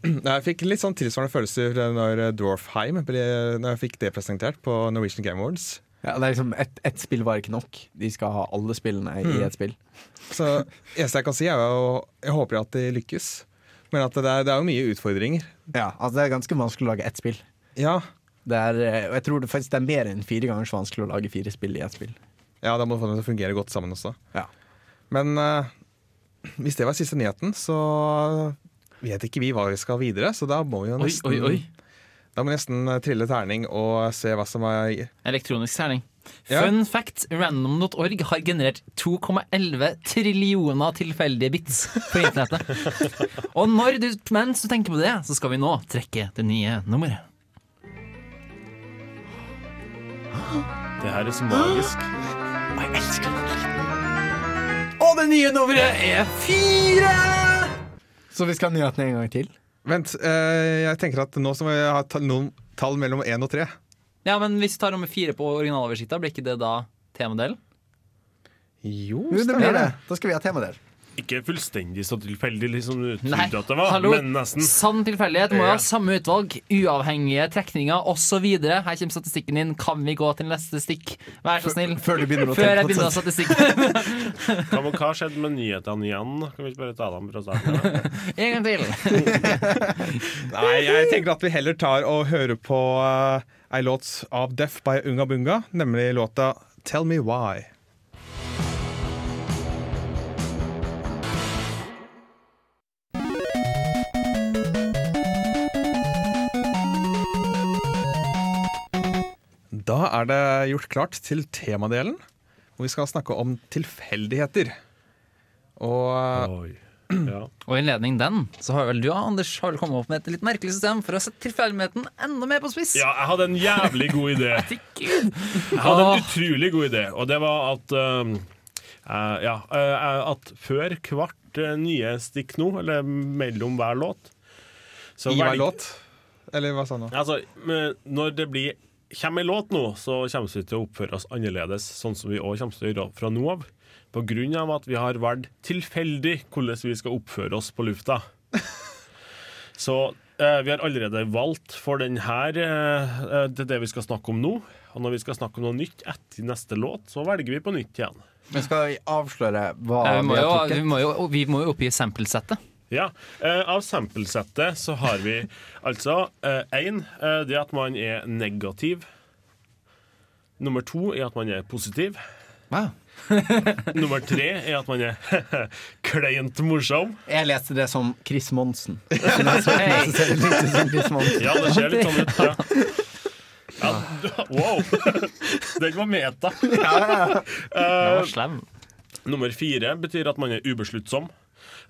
jeg fikk litt sånn tilsvarende følelser når Dwarfheim ble, Når jeg fikk det presentert på Norwegian Game Awards. ja det er liksom Ett et spill var ikke nok. De skal ha alle spillene i ett spill. Så eneste jeg kan si, er jo Jeg håper at de lykkes. Men at det er, det er jo mye utfordringer. Ja, altså Det er ganske vanskelig å lage ett spill. Ja, Det er, eh, og jeg tror det faktisk det er mer enn fire ganger så vanskelig å lage fire spill i ett spill. ja da må du få dem til å fungere godt sammen også. Ja. Men eh, hvis det var siste nyheten, så vet ikke vi hva vi skal videre. Så da må vi jo nesten oi, oi. Da må vi nesten eh, trille terning og se hva som er Elektronisk terning. Ja. Fun fact, random.org har generert 2,11 trillioner tilfeldige bits på internettet. Og når du mens du tenker på det, så skal vi nå trekke det nye nummeret. Det her er så magisk. Og jeg elsker lyden. Og det nye nummeret er fire! Så vi skal ha nyhetene en gang til? Vent, eh, jeg tenker at nå som vi har ta- noen tall mellom én og tre Ja, men hvis vi tar nummer fire på originaloversikta, blir ikke det da temadelen? Jo, Jo, det stemmer blir det. Da skal vi ha temadel. Ikke fullstendig så tilfeldig, liksom du Nei, trodde at det var, hallo. men nesten. Sann tilfeldighet. Må jo ha samme utvalg, uavhengige trekninger osv. Her kommer statistikken din. Kan vi gå til neste stikk? Vær så snill. Før du begynner å Før jeg begynner å ha statistikk. Hva, hva har skjedd med nyhetene igjen? Kan vi ikke bare ta dem fra starten? En gang til. Nei, jeg tenker at vi heller tar og hører på uh, ei låt av Def by Unga Bunga, nemlig låta Tell Me Why. Da er det gjort klart til temadelen, hvor vi skal snakke om tilfeldigheter. Og Oi. Ja. Og i ledning den, så har vel du Anders har kommet opp med et litt merkelig system for å sette tilfeldigheten enda mer på spiss. ja, jeg hadde en jævlig god idé. Jeg hadde en utrolig god idé, og det var at um, uh, Ja, uh, at før hvert uh, nye stikk nå, eller mellom hver låt så i hver låt. Eller hva sa han nå? Altså, når det blir kommer en låt nå, så kommer vi til å oppføre oss annerledes, sånn som vi òg kommer til å gjøre fra nå av. På grunn av at vi har valgt tilfeldig hvordan vi skal oppføre oss på lufta. Så eh, vi har allerede valgt for den her eh, eh, Det det vi skal snakke om nå. Og når vi skal snakke om noe nytt etter neste låt, så velger vi på nytt igjen. Men skal vi avsløre hva Ja, vi, må vi jo, har vi, må jo, vi må jo oppgi samplesettet. Ja, eh, Av samplesettet så har vi altså én eh, det at man er negativ. Nummer to er at man er positiv. Wow. Nummer tre er at man er kleint morsom. Jeg leste det som Chris Monsen. Det så- så ser litt ut som Chris Monsen. Ja, det ser litt sånn ut. Ja. Ja, wow! Den var meta. Den var slem. Nummer fire betyr at man er ubesluttsom.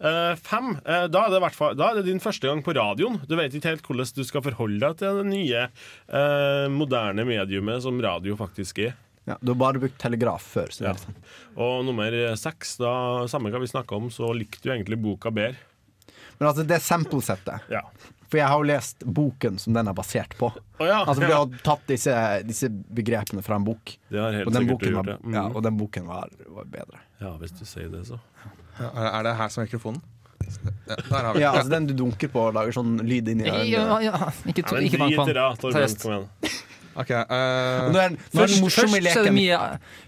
Eh, fem. uh, da, er fall, da er det din første gang på radioen. Du vet ikke helt hvordan du skal forholde deg til det nye, uh, moderne mediumet som radio faktisk er. Ja, du har bare brukt telegraf før. Så Ja. sånn. Og nummer seks, da, samme hva vi snakka om, så likte du egentlig boka bedre. Men altså, det samplesettet Ja. For jeg har jo lest boken som den er basert på. Oh, ja. Altså Vi har tatt disse, disse begrepene fra en bok. Det har helt Og den sikkert boken du var, gjort, ja. ja, Mm. og den boken var, var bedre. ja, hvis du sier det, så. Ja, er er det her som er mikrofonen? Ja, der har vi Ja, den. altså Den du dunker på og lager sånn lyd inni Ja, øynene. ja, ikke, to, Ja, ikke bank på den. Ok, eh, Nå er, nå er Først, den morsomme først, i så er det leken mye,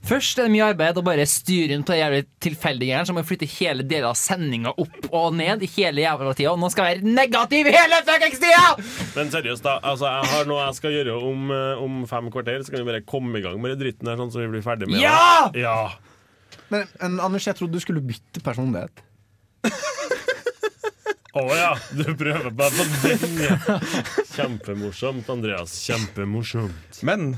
først er det mye arbeid å bare styre rundt på det jævlig tilfeldige greiene. Så må vi flytte hele deler av sendinga opp og ned i hele jævla tida. Og nå skal jeg være negativ hele fuckings tida! Men seriøst, da. Altså, jeg har noe jeg skal gjøre om, eh, om fem kvarter. Så kan vi bare komme i gang med den dritten her, sånn så vi blir ferdig med Ja! det. Ja! Men, men Anders, jeg trodde du skulle bytte personlighet. Å ja, du prøver bare på den, ja. Kjempemorsomt, Andreas. Kjempemorsomt. Men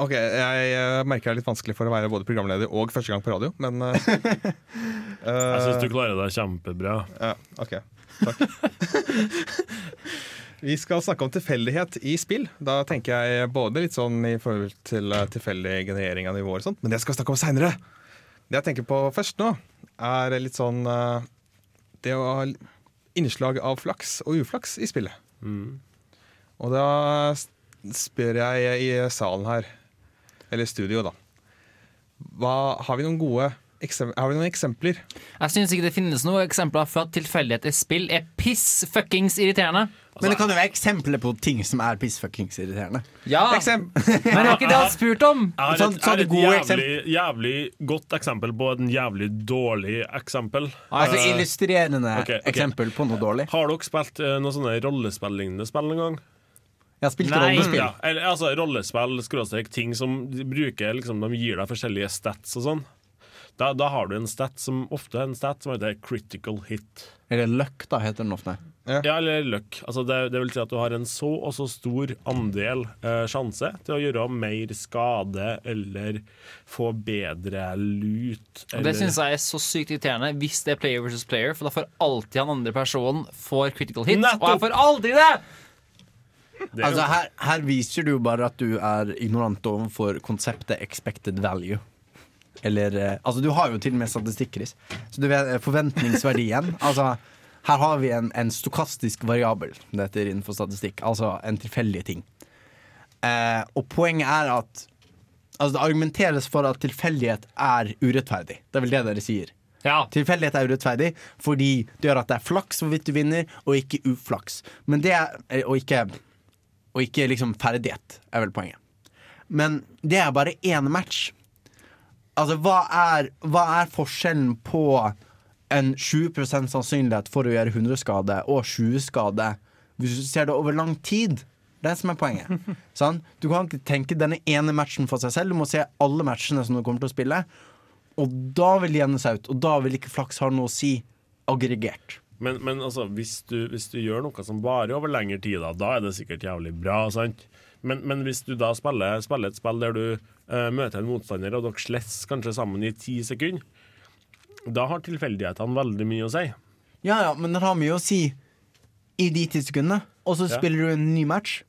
OK, jeg merker det er litt vanskelig for å være både programleder og første gang på radio, men uh, Jeg syns du klarer deg kjempebra. ja, OK. Takk. Vi skal snakke om tilfeldighet i spill. Da tenker jeg både litt sånn i forhold til eh, tilfeldig generering av nivåer og sånt, men det skal vi snakke om seinere. Det jeg tenker på først nå, er litt sånn eh, Det å ha innslag av flaks og uflaks i spillet. Og da spør jeg i salen her, eller studio, da. Hva, har vi noen gode Har vi noen eksempler? Jeg syns ikke det finnes noen eksempler for at tilfeldighet i spill er piss fuckings irriterende. Men det kan jo være eksempler på ting som er pissfuckings irriterende. Ja, Eksem Men det var ikke det han spurte om! Jeg har Sånn- et, sånn jeg et gode jævlig, jævlig godt eksempel på et jævlig dårlig eksempel. Altså Eh, Illustrerende okay, okay. eksempel på noe dårlig. har dere spilt uh, noen sånne rollespillignende spill en gang? Jeg har spilt Nei. rollespill. Ja, altså rollespill, skråstrek, ting som de bruker liksom, De gir deg forskjellige stats og sånn. Da, da har du en stat som ofte er en stat som heter critical hit. Eller løkk, da, heter den ofte. Ja, eller luck. Altså det, det vil si at du har en så og så stor andel eh, sjanse til å gjøre mer skade eller få bedre lut. Og Det syns jeg er så sykt irriterende hvis det er player versus player, for da får alltid han andre personen får critical hit, Nettopp! og jeg får aldri det! det Altså her, her viser du jo bare at du er ignorant overfor konseptet expected value. Eller eh, Altså, du har jo til og med statistikk, Chris. Så du vet eh, forventningsverdien. Altså, her har vi en, en stokastisk variabel, det heter innenfor statistikk. Altså en tilfeldig ting. Eh, og poenget er at Altså, det argumenteres for at tilfeldighet er urettferdig. Det er vel det dere sier. Ja. Tilfeldighet er urettferdig fordi det gjør at det er flaks hvorvidt du vinner, og ikke uflaks. Men det er, eh, og ikke, og ikke liksom ferdighet, er vel poenget. Men det er bare én match. Altså, hva er, hva er forskjellen på en 20 sannsynlighet for å gjøre 100 skade og 20 skade hvis du ser det over lang tid? Det er det som er poenget. Sånn? Du kan ikke tenke denne ene matchen for seg selv. Du må se alle matchene som du kommer til å spille. Og da vil det jevne seg ut, og da vil ikke flaks ha noe å si aggregert. Men, men altså, hvis du, hvis du gjør noe som varer over lengre tid, da, da er det sikkert jævlig bra. sant? Men, men hvis du da spiller, spiller et spill der du uh, møter en motstander, og dere slåss kanskje sammen i ti sekunder, da har tilfeldighetene veldig mye å si. Ja, ja, men det har mye å si i de ti sekundene, og så Ja. spiller du en ny match.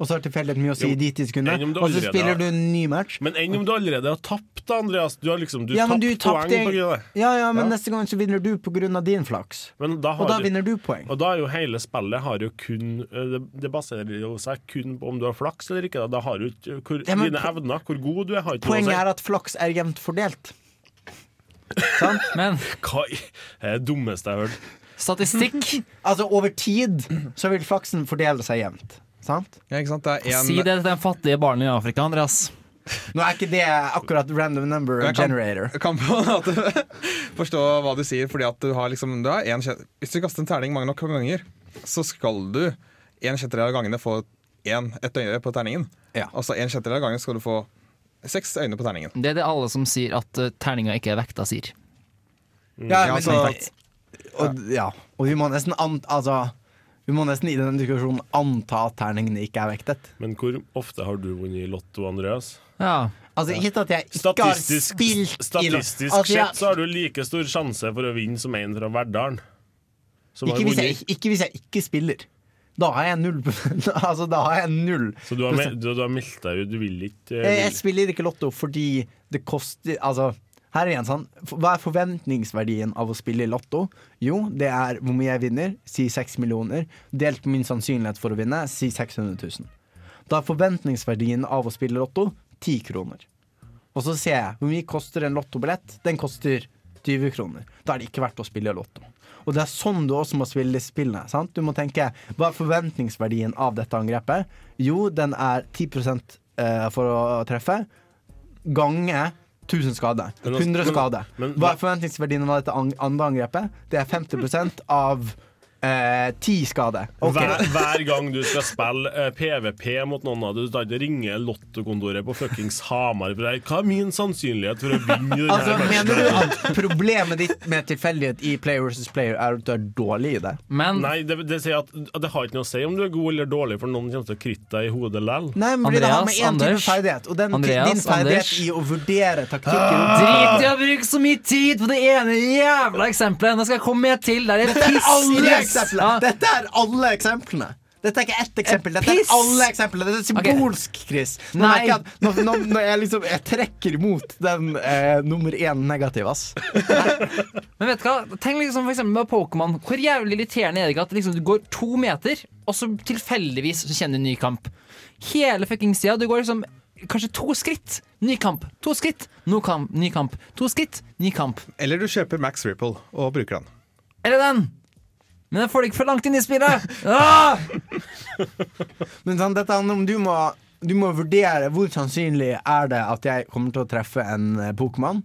Og så har tilfeldigheten mye å si Jo, i de ti sekundene, enn om du og så spiller du en ny match. Men enn om du allerede har tapt, da, Andreas? Du har liksom du Ja, men tapt du poeng på grunn av det. Ja, ja, men Ja. neste gang så vinner du på grunn av din flaks. Men da har Og da du- vinner du poeng. Og da er jo hele spillet har jo kun eh, Det, baserer jo seg kun på om du har flaks eller ikke. Da, da har du ikke hvor, Ja, men Dine evner, hvor god du er, har ikke noe å Poenget er at flaks er jevnt fordelt. Sant? Men Hva i- det er det dummeste jeg har hørt. statistikk Altså, over tid så vil flaksen fordele seg jevnt. Sant? Ja, ikke sant? Det er en, Si det til de fattige barna i Afrika, Andreas. Nå er ikke det akkurat random number Jeg kan- generator. Jeg kan på en måte forstå hva du sier, fordi at du har liksom du har en, Hvis du kaster en terning mange nok ganger, så skal du en sjettedel av gangene få en, et øye på terningen. Ja. Altså en sjettedel av gangen skal du få seks øyne på terningen. Det er det alle som sier at uh, terninga ikke er vekta, sier. Ja, Ja, men, altså- og, ja. og vi må nesten an, altså, Vi må nesten i denne diskusjonen anta at terningene ikke er vektet. Men hvor ofte har du vunnet i Lotto, Andreas? Ja. Altså, ikke at jeg ikke har Statistisk, spilt i statistisk altså, sett så har du like stor sjanse for å vinne som en fra Verdalen. Som har ikke, hvis jeg, ikke hvis jeg ikke spiller. Da har jeg null Altså, da har jeg null Så du har, du, du har meldt deg ut, du vil ikke uh, Jeg, jeg spiller ikke Lotto fordi det koster Altså, her er en sånn Hva er forventningsverdien av å spille i Lotto? Jo, det er hvor mye jeg vinner, si 6 millioner, delt på min sannsynlighet for å vinne, si 600 000. Da er forventningsverdien av å spille Lotto 10 kroner. Og så ser jeg hvor mye koster en lottobillett. Den koster 20 kroner. Da er det ikke verdt å spille Lotto. Og det er sånn du også må spille spillene. Sant? Du må tenke hva er forventningsverdien av dette angrepet? Jo, den er 10% eh, for å treffe. Gange 1000 skade. Men altså- 100 skader. skade. Hva hva- er forventningsverdien av dette andre angrepet? Det er 50% av eh, ti skader. Okay. Hver, hver gang du skal spille eh, PVP mot noen av dem, du ikke ringe lottokontoret på fuckings Hamar for deg. Hva er min sannsynlighet for å vinne denne Altså, mener du at problemet ditt med tilfeldighet i player versus player er at du er dårlig i det? Men Nei, det, det sier at at det har ikke noe å si om du er god eller dårlig, for noen kommer til å kritte deg i hodet lell. Nei, men Andreas, det har med én type Anders. ferdighet. Og den, Andreas, din ferdighet Anders. i å vurdere taktikker Drit i å bruke så mye tid på det ene jævla eksempelet! Nå skal jeg komme med et til. Der er Dette er piss eksemplene! Ja. Dette er alle eksemplene. Dette er ikke ett eksempel, dette er alle eksemplene. Dette er symbolsk, Chris. Nå Nei. jeg at når, når, når jeg liksom Jeg trekker imot den eh, nummer én negativ, ass. Men vet du hva? Tenk liksom for eksempel med Pokémon. Hvor jævlig irriterende er det ikke at liksom, du går to meter, og så tilfeldigvis så kjenner du ny kamp? Hele fuckings tida. Du går liksom kanskje to skritt. Ny kamp. To skritt. No kamp. Ny kamp. To skritt. Ny kamp. Eller du kjøper Max Ripple og bruker den. Eller den. Men jeg får det ikke for langt inn i spillet. Ah! Men sånn, dette handler om du må, du må vurdere hvor sannsynlig er det at jeg kommer til å treffe en eh, Pokémon.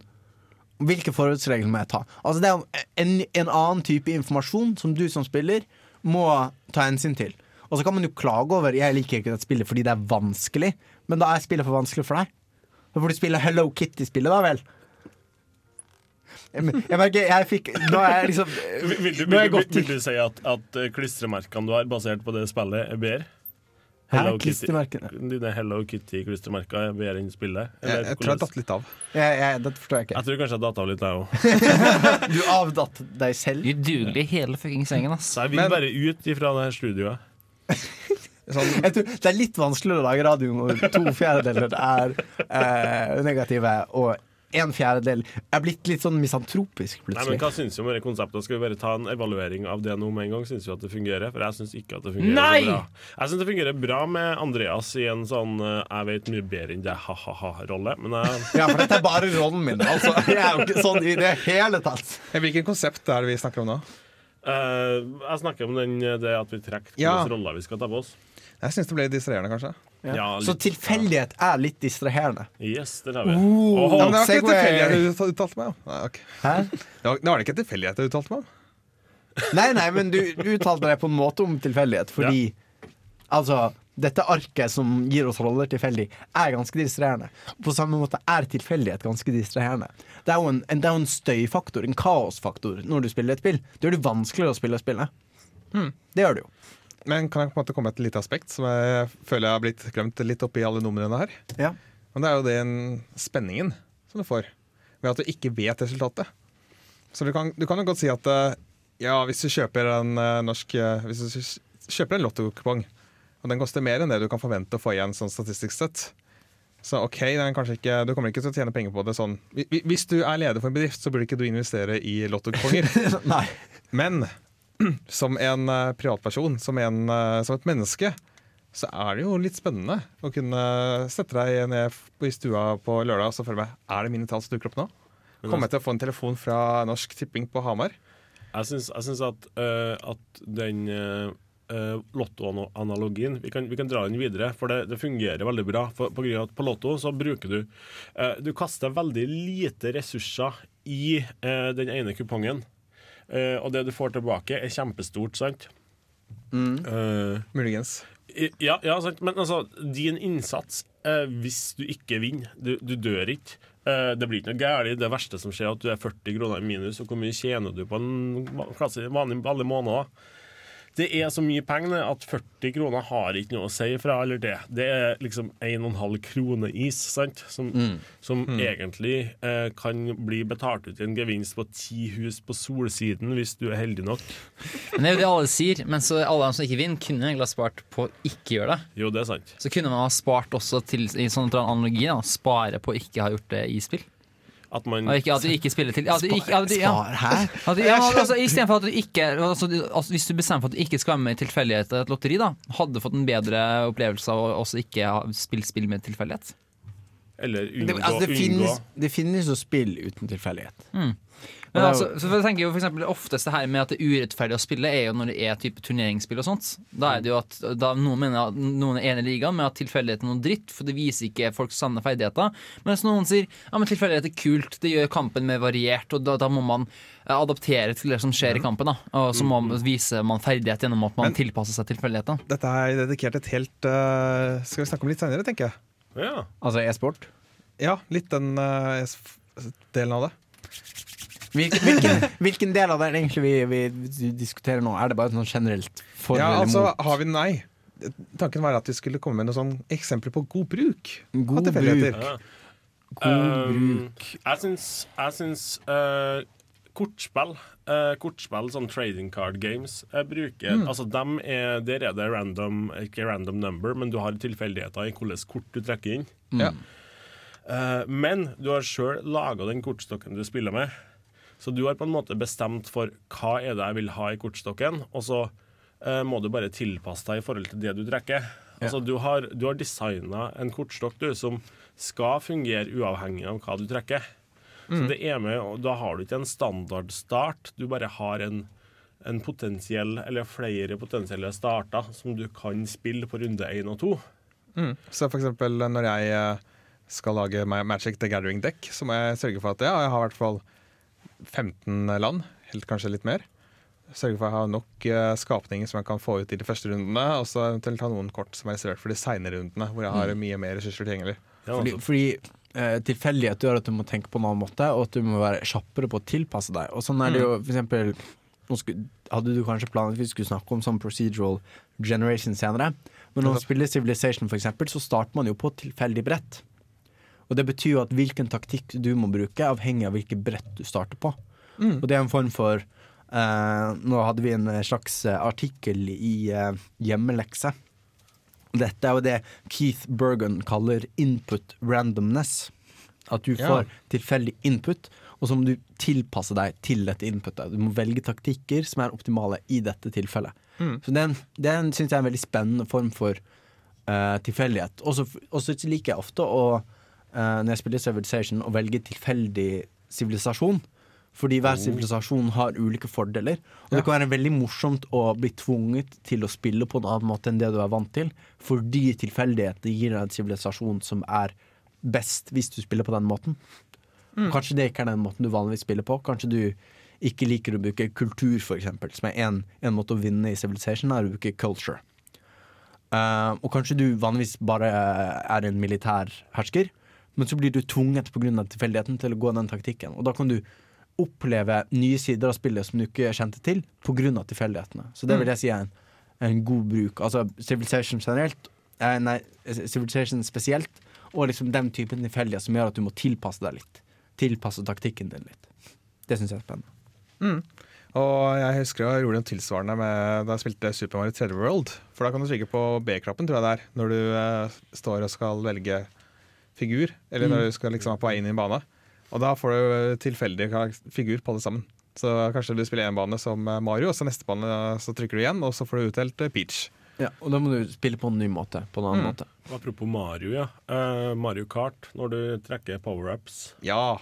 Hvilke forholdsregler må jeg ta? Altså Det er en, en annen type informasjon som du som spiller må ta hensyn til. Og så kan man jo klage over Jeg liker ikke dette spillet fordi det er vanskelig, men da er spillet for vanskelig for deg. Da får du spille Hello Kitty-spillet, da vel. Jeg, jeg merker jeg fikk Nå er jeg liksom Vil, vil, du, er jeg vil, vil, vil du si at, at eh, klistremerkene du har basert på det spillet, er bedre? Hello Kitty. Dine Hello Kitty-klistremerker er bedre enn spillet? Jeg, Eller jeg tror jeg datt litt av. jeg, jeg, det forstår jeg ikke. Jeg tror kanskje jeg datt av litt, jeg òg. Du avdatt deg selv. Udugelig hele fuckings sengen, ass. Så jeg vil Men- bare ut ifra det her studioet. Sånn, Jeg tror det er litt vanskeligere å lage radio når to fjerdedeler er eh, negative, og en fjerdedel er blitt litt sånn misantropisk Nei, men. Hva syns du om det konseptet? Skal vi bare ta en evaluering av det nå med en gang? Syns du at det fungerer? For jeg syns ikke at det fungerer Nei! så bra. Jeg syns det fungerer bra med Andreas i en sånn eh, 'jeg vet mye bedre enn det', ha-ha-ha-rolle. Men jeg, Ja, for dette er bare rollen min. Altså, jeg er jo ikke sånn i det hele tatt. hvilket konsept er det vi snakker om nå? Uh, jeg snakker om den, det at vi trekker Ja. hvilke roller vi skal ta på oss. Jeg syns det ble distraherende, kanskje. Ja, Så litt. tilfeldighet er litt distraherende. Yes, det har vi. Oh. oh, Ja, men det var ikke tilfeldighet du uttalt- uttalte meg om. Nei, okay. Hæ? det, var, det var ikke tilfeldighet du uttalte meg om. Nei, nei, men du, du uttalte deg på en måte om tilfeldighet, fordi altså dette arket som gir oss roller tilfeldig, er ganske distraherende. På samme måte er tilfeldighet ganske distraherende. Det er jo en, en, det er jo en støyfaktor, en kaosfaktor, når du spiller et spill. Det gjør det vanskeligere å spille spillet. Det gjør det jo. Men kan jeg på en måte komme med et lite aspekt som jeg føler jeg har blitt glemt litt oppi alle numrene her? Ja. Men det er jo den spenningen som du får ved at du ikke vet resultatet. Så du kan, du kan jo godt si at eh, ja, hvis du kjøper en eh, norsk eh, Hvis du kjøper en lottokupong, og den koster mer enn det du kan forvente å få igjen sånn statistisk sett, så OK, den ikke, du kommer ikke til å tjene penger på det sånn. Hvi- hvi- Hvis du er leder for en bedrift, så burde ikke du investere i lottokuponger. Men som en eh, privatperson, som, en, eh, som et menneske, så er det jo litt spennende å kunne sette deg ned i stua på lørdag og så føle meg Er det mine tall som dukker opp nå? Kommer jeg til å få en telefon fra Norsk Tipping på Hamar? Jeg syns, at, uh, at den uh, lottoanalogien vi kan, vi kan dra den videre, for det, det fungerer veldig bra. For, på, på Lotto så bruker du uh, Du kaster veldig lite ressurser i uh, den ene kupongen. Eh, og det du får tilbake, er kjempestort, sant? Eh, Muligens. ja, ja, sant. Men altså, din innsats, eh, hvis du ikke vinner Du, du dør ikke. Eh, det blir ikke noe galt. Det verste som skjer, er at du er 40 kroner i minus. Og hvor mye tjener du på en klasse- vanlig, vanlig måned? Det er så mye penger at 40 kroner har ikke noe å si fra eller det. Det er liksom 1,5 kroner is, sant? Som, som egentlig eh, kan bli betalt ut i en gevinst på ti hus på solsiden hvis du er heldig nok. Men det er jo det alle sier, men så alle de som ikke vinner, kunne egentlig ha spart på å ikke gjøre det. Jo, det er sant. Så kunne man ha spart også til i sånn analogi, da, spare på å ikke ha gjort det i spill. At man ikke, at du ikke spiller til at du ikke, at du, ja. Spar her? At, du- ja, altså, i stedet for at du ikke altså, altså, Hvis du bestemmer for at du ikke skal være med i tilfeldighet i et lotteri, da hadde du fått en bedre opplevelse av å også ikke spille spill med tilfeldighet. Eller Det, altså, det, finnes, det finnes jo spill uten tilfeldighet. Men er altså, så jeg tenker jo for eksempel, Oftest det her med at det er urettferdig å spille, er jo når det er type turneringsspill og sånt. Da er det jo at da Noen mener at noen er enig i ligaen med at tilfeldighet er noe dritt, for det viser ikke folks sanne ferdigheter. Mens noen sier ja, men tilfeldighet er kult, det gjør kampen mer variert, og da, da må man eh, adaptere til det som skjer i kampen. da Og så må man vise man ferdighet gjennom at man Men- tilpasser seg tilfeldighetene. Dette er dedikert et helt uh, Skal vi snakke om litt senere, tenker jeg. Ja. Altså e-sport. Ja, litt den uh, delen av det. Hvilken, hvilken, del av det er det egentlig vi, vi diskuterer nå? Er det bare sånn generelt for Ja, eller altså, mot? har vi Nei. Tanken var at vi skulle komme med noen sånn eksempler på god bruk. God bruk. ja. God Um, jeg syns, jeg syns uh, kortspill uh, Kortspill, sånn trading card games, jeg bruker Altså dem er, Der er det random Ikke random number, men du har tilfeldigheter i hvilket kort du trekker inn. Ja. Uh, men du har sjøl laga den kortstokken du spiller med. Så du har på en måte bestemt for hva er det jeg vil ha i kortstokken, og så eh, må du bare tilpasse deg i forhold til det du trekker. Altså, du har, du har designa en kortstokk du, som skal fungere uavhengig av hva du trekker. Så det er med, og Da har du ikke en standardstart, du bare har en, en potensiell, eller flere potensielle starter som du kan spille på runde én og to. Så for eksempel når jeg eh, skal lage Magic the Gathering Deck, så må jeg sørge for at ja, jeg har i hvert fall 15 land, helt kanskje litt mer. Sørge for å ha nok eh, skapninger som jeg kan få ut i de første rundene, og så eventuelt ha noen kort som er reservert for de senere rundene, hvor jeg har mye mer ressurser tilgjengelig. Ja, Fordi, altså, fordi eh, tilfeldighet gjør at du må tenke på en annen måte, og at du må være kjappere på å tilpasse deg. Og sånn er det jo for eksempel nå skulle, Hadde du kanskje planlagt vi skulle snakke om sånn procedural generation senere, men når man spiller Civilization, for eksempel, så starter man jo på tilfeldig brett. Og det betyr jo at hvilken taktikk du må bruke, avhengig av hvilket brett du starter på. Og det er en form for eh, Nå hadde vi en slags eh, artikkel i eh, Hjemmelekse. Dette er jo det Keith Bergen kaller input randomness. At du Ja. får tilfeldig input, og så må du tilpasse deg til dette inputet. Du må velge taktikker som er optimale i dette tilfellet. Så den, den syns jeg er en veldig spennende form for uh, tilfeldighet. Og så liker jeg ofte å, eh, når jeg spiller Civilization, å velge tilfeldig sivilisasjon. Fordi hver sivilisasjon har ulike fordeler. Og det kan være veldig morsomt å bli tvunget til å spille på en annen måte enn det du er vant til, fordi tilfeldigheter gir deg en sivilisasjon som er best hvis du spiller på den måten. Mm. Kanskje det ikke er den måten du vanligvis spiller på. Kanskje du ikke liker å bruke kultur, eksempel, som er en, en måte å vinne i Civilization, er å bruke culture. Uh, og kanskje du vanligvis bare er en militær hersker, men så blir du tvunget pga. tilfeldigheten til å gå den taktikken. Og da kan du oppleve nye sider av spillet som du ikke kjente til pga. tilfeldighetene. Så det vil jeg si er en, en god bruk. Altså Civilization generelt, eh, nei, Civilization spesielt, og liksom den typen tilfeldighet som gjør at du må tilpasse deg litt. Tilpasse taktikken din litt. Det syns jeg er spennende. Og jeg husker jeg gjorde noe tilsvarende med, da jeg spilte Super Mario 3D World. For da kan du trykke på B-knappen, tror jeg det er, når du eh, står og skal velge figur. Eller når du skal liksom være på vei inn i en bane. Og da får du tilfeldig figur på det sammen. Så kanskje du spiller én bane som Mario, og så neste bane så trykker du igjen, og så får du utdelt eh, Peach. Ja, og da må du spille på en ny måte. På en annen måte. apropos Mario, ja. Eh, Mario Kart, når du trekker power-ups, Ja.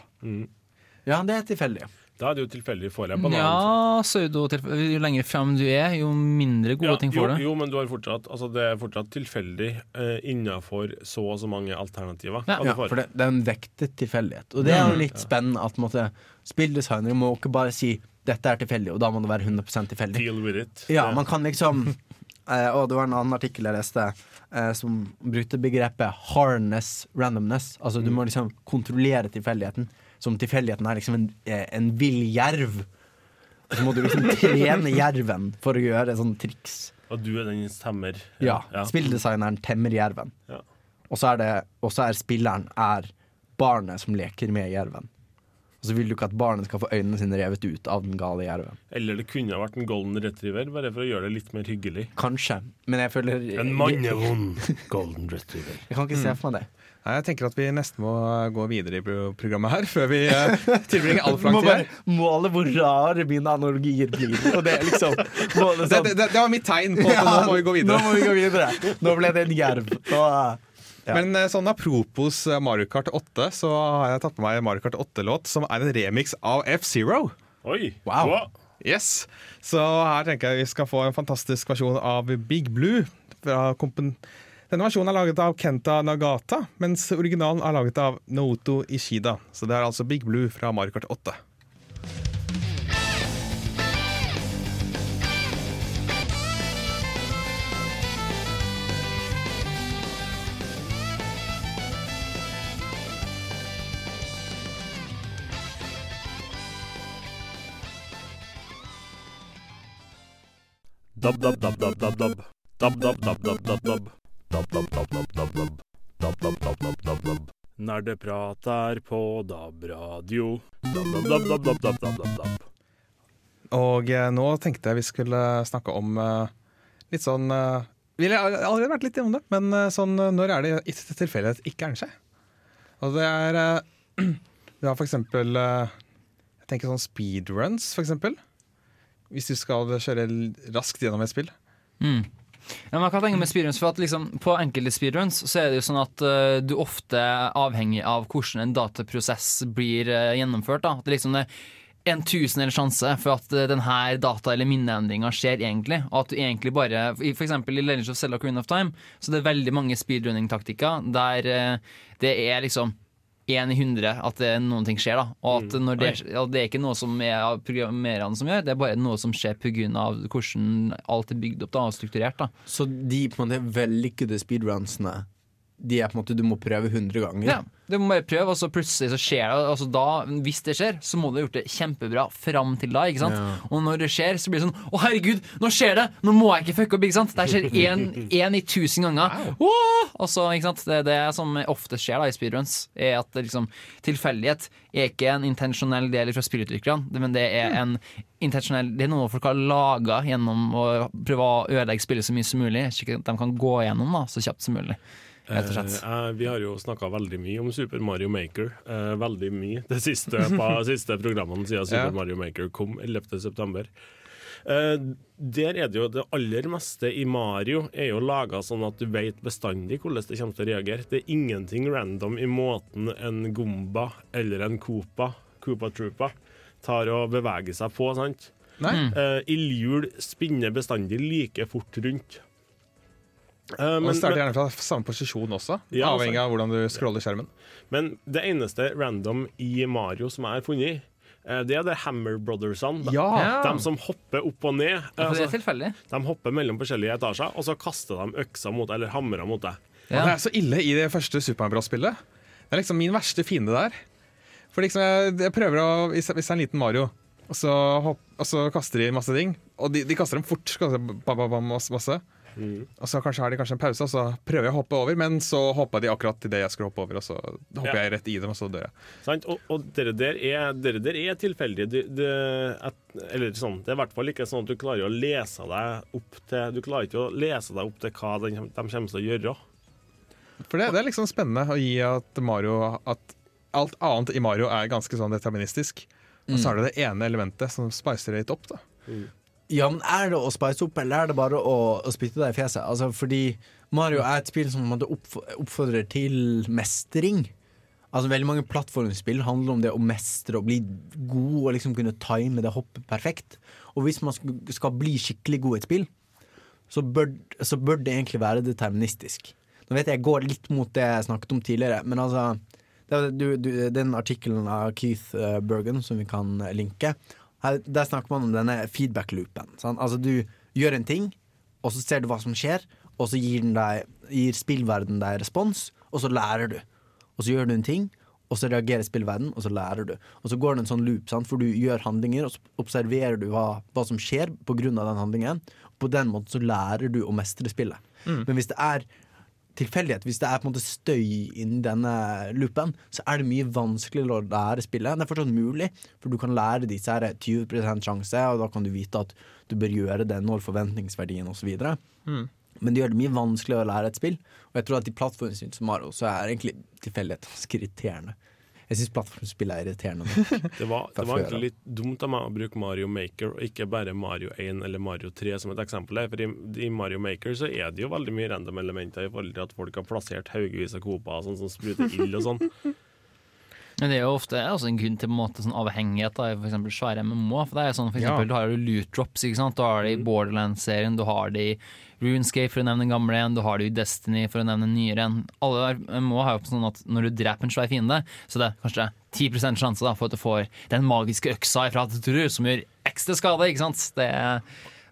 Ja, det er tilfeldig. Da er det jo tilfeldig får jeg banan. Ja, pseudo-tilfelle. Jo lenger frem du er, jo mindre gode Ja, ting får du. jo, men du har fortsatt, altså det er fortsatt tilfeldig uh, innafor så og så mange alternativer. Ja. Ja, for det, det er en vektet tilfeldighet. Og det er jo litt spennende at måtte, spilldesignere må ikke bare si 'dette er tilfeldig', og da må det være 100% tilfeldig. Deal with it. Ja, Det- man kan liksom uh, Og det var en annen artikkel jeg leste eh, som brukte begrepet 'harness randomness'. Altså du må liksom kontrollere tilfeldigheten. Som tilfeldigheten er liksom en, eh, en vill jerv. Og så må du liksom trene jerven for å gjøre sånne triks. Og du er den temmer? Ja, Spilldesigneren temmer jerven. Ja. Og så er, det, og så er spilleren er barnet som leker med jerven. Og så vil du ikke at barnet skal få øynene sine revet ut av den gale jerven. Eller det kunne ha vært en golden retriever, bare for å gjøre det litt mer hyggelig. Kanskje, men jeg føler En mannevond golden retriever. Jeg kan ikke se for meg det. Nei, jeg tenker at vi nesten må gå videre i programmet her, før vi eh, tilbringer altfor lang Må tid her. måle hvor rare mine analogier blir. Og det er liksom Det, det, det var mitt tegn på at nå må vi gå videre. Nå må vi gå videre. Nå ble det en jerv. Nå, ja. Men eh, sånn apropos eh, Mario Kart 8, så har jeg tatt med meg Mario Kart 8-låt som er en remix av F-Zero. Oi! Wow. Yes. Så her tenker jeg vi skal få en fantastisk versjon av Big Blue. Fra kompen Denne versjonen er laget av Kenta Nagata, mens originalen er laget av Naoto Ishida. Så det er altså Big Blue fra Mario Kart 8. Dab, dab, dab, dab, dab, dab. Dab, dab, dab, dab, dab, dab. Nerdeprat er på DAB-radio. Og eh, nå tenkte jeg vi skulle snakke om eh, litt sånn eh, Vi har allerede vært litt innom det, men sånn når er det i tilfeldighet ikke er det seg? Og det er Vi har for eksempel Jeg tenker sånn speedruns, for eksempel. Hvis du skal kjøre raskt gjennom et spill. Mm. Ja, men hva tenker med speedruns? For at liksom, På enkelte speedruns så er det jo sånn at uh, du ofte er avhengig av hvordan en dataprosess blir uh, gjennomført. Da. Det liksom det er en tusendel sjanse for at uh, denne data- eller minneendringa skjer egentlig. Og at du egentlig bare F.eks. I Legends of Zelda Queen of Time så det er veldig mange speedrunning-taktikker der eh, det er liksom én i hundre at det, noen ting skjer. da Og at når det, at det er ikke noe som er programmererne som gjør, det er bare noe som skjer pga. hvordan alt er bygd opp da og strukturert. da Så de på en måte vellykkede speedrunsene De er på en måte du må prøve 100 ganger. Ja, Du må bare prøve, og så plutselig så skjer det. Altså da, hvis det skjer, så må du ha gjort det kjempebra fram til da. ikke sant? Ja. Og når det skjer, så blir det sånn Å, herregud, nå skjer det! Nå må jeg ikke fucke opp! ikke sant? Det skjer én i tusen ganger. Åh! Og så, ikke sant? Det det som ofte skjer da i speedruns, er at det liksom tilfeldighet er ikke en intensjonell del fra spillutviklerne, men det er en intensjonell Det er noe folk har laga gjennom å prøve å ødelegge spillet så mye som mulig, slik at de kan gå gjennom da, så kjapt som mulig. Rett og slett. Eh, vi har jo snakka veldig mye om Super Mario Maker. Eh, veldig mye de siste, på, siste programmene siden Super Ja. Mario Maker kom 11.9. Uh, der er det jo det aller meste i Mario er jo laga sånn at du vet bestandig hvordan det kommer til å reagere. Det er ingenting random i måten en Gomba eller en Koopa, Koopa Troopa, tar og beveger seg på. sant? Nei? Uh, Ildhjul spinner bestandig like fort rundt. Eh, Og Starte starter gjerne fra samme posisjon også, Ja, altså. avhengig av hvordan du scroller skjermen. Men det eneste random i Mario som jeg har funnet, eh, det er det Hammer Brothersene. Ja! de som hopper opp og ned. For det Altså, er de hopper mellom forskjellige etasjer, og så kaster de øksa mot eller hamra mot deg. Ja. det er så ille i det første Super Mario-spillet. Det er liksom min verste fiende der. For liksom jeg, jeg prøver å Hvis hvis det er en liten Mario, og så, hopp, og så kaster de masse ting, og de, de kaster dem fort, kaster bam, bam, bam, masse, masse. Og så kanskje har de kanskje en pause, og så prøver jeg å hoppe over, men så hopper de akkurat til det jeg skulle hoppe over, og så hopper Ja. jeg rett i dem, og så dør jeg. Sant? Og, og dere der er, dere der er tilfeldige. Det, det, et, eller sånn, det er i hvert fall ikke sånn at du klarer å lese deg opp til Du klarer ikke å lese deg opp til hva de, de kommer til å gjøre. For det, det er liksom spennende å gi at Mario At alt annet i Mario er ganske sånn deterministisk. Og så er det det ene elementet som spicer det litt opp. da Ja, men Er det å spice opp, eller er det bare å, å spytte deg i fjeset? Altså, fordi Mario er et spill som oppfordrer til mestring. Altså Veldig mange plattformspill handler om det å mestre og bli god og liksom kunne time det hoppet perfekt. Og hvis man skal bli skikkelig god i et spill, så bør, så bør det egentlig være deterministisk. Nå vet jeg jeg går litt mot det jeg snakket om tidligere, men altså du, du, Den artikkelen av Keith eh, Bergen som vi kan linke, her, der snakker man om denne feedback-loopen. Altså Du gjør en ting, og så ser du hva som skjer, og så gir, den deg, gir spillverden deg respons, og så lærer du. Og så gjør du en ting, og så reagerer spillverden, og så lærer du. Og så går det en sånn loop, sant? for du gjør handlinger, og så observerer du hva, hva som skjer av den handlingen. På den måten så lærer du å mestre spillet. Men hvis det er tilfeldighet, hvis det er på en måte støy inni denne loopen, så er det mye vanskeligere å lære spillet. Det er fortsatt mulig, for du kan lære disse her 20 sjanse, og da kan du vite at du bør gjøre det når forventningsverdien osv. Mm. Men det gjør det mye vanskeligere å lære et spill. Og jeg tror at i plattformspill som Mario, så er egentlig tilfeldighet ganske irriterende. Jeg syns plattformspill er irriterende. Det var, det var egentlig litt dumt av meg å bruke Mario Maker, og ikke bare Mario 1 eller Mario 3 som et eksempel. For i, i Mario Maker så er det jo veldig mye random elementer i forhold til at folk har plassert haugevis av koper sånn som spruter ild og sånn. Men det er jo ofte også en grunn til på en måte, sånn avhengighet av eksempel svære MMO. For det er sånn, for Ja. eksempel, Du har jo loot drops, ikke sant? du har det i Borderlands-serien, du har det i Runescape, for å nevne den gamle en, du har det i Destiny, for å nevne den nyere en. Alle MMO har jo sånn at når du dreper en svær fiende, så det er kanskje 10 sjanse da, for at du får den magiske øksa ifra Tutur, som gjør ekstra skade. ikke sant? Det er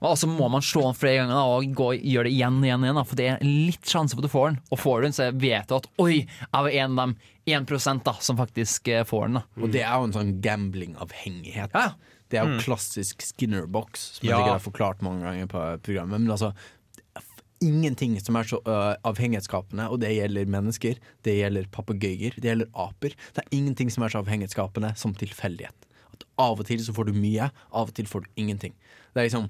og så må man slå den flere ganger da, og gå, gjøre det igjen og igjen, igjen da, for det er litt sjanse for at du får den. Og får du den, så vet du at oi, jeg var en av dem 1 da, som faktisk eh, får den. da. Og det er jo en sånn gambling-avhengighet. Ja. Det er jo klassisk Skinner-box, som Ja. jeg sikkert har forklart mange ganger på programmet. Men altså, ingenting som er så uh, avhengighetsskapende, og det gjelder mennesker, det gjelder papegøyer, det gjelder aper. Det er ingenting som er så avhengighetsskapende som tilfeldighet. At av og til så får du mye, av og til får du ingenting. Det er liksom,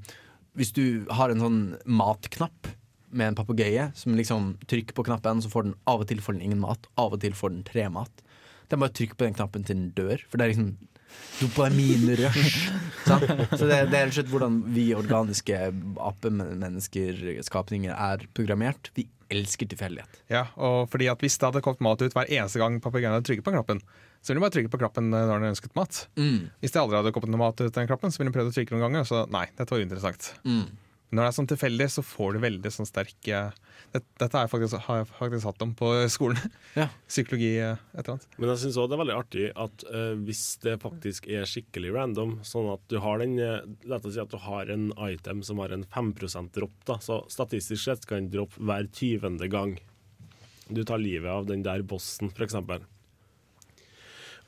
Hvis du har en sånn matknapp med en papegøye som liksom trykker på knappen, så får den av og til får den ingen mat, av og til får den tre mat. Det er bare å trykke på den knappen til den dør, for det er liksom dopaminrush. Så det, det er rett og slett hvordan vi organiske apemennesker, skapninger, er programmert. Vi elsker tilfeldighet. Ja, og fordi at Hvis det hadde kommet mat ut hver eneste gang papegøyen trykker på knappen, så ville de bare trykke på knappen når den ønsket mat. Hvis det aldri hadde kommet noe mat ut den knappen, så ville de prøvd å trykke noen ganger. Så nei, dette var uinteressant. Mm. Når det er sånn tilfeldig, så får du veldig sånn sterk eh, det, Dette har jeg, faktisk, har jeg faktisk hatt om på skolen. Ja. Psykologi, eh, et eller annet. Men jeg syns òg det er veldig artig at uh, hvis det faktisk er skikkelig random, sånn at du har den eh, La oss si at du har en item som har en 5 dropp, da, så statistisk sett kan den droppe hver tyvende gang du tar livet av den der bossen, f.eks.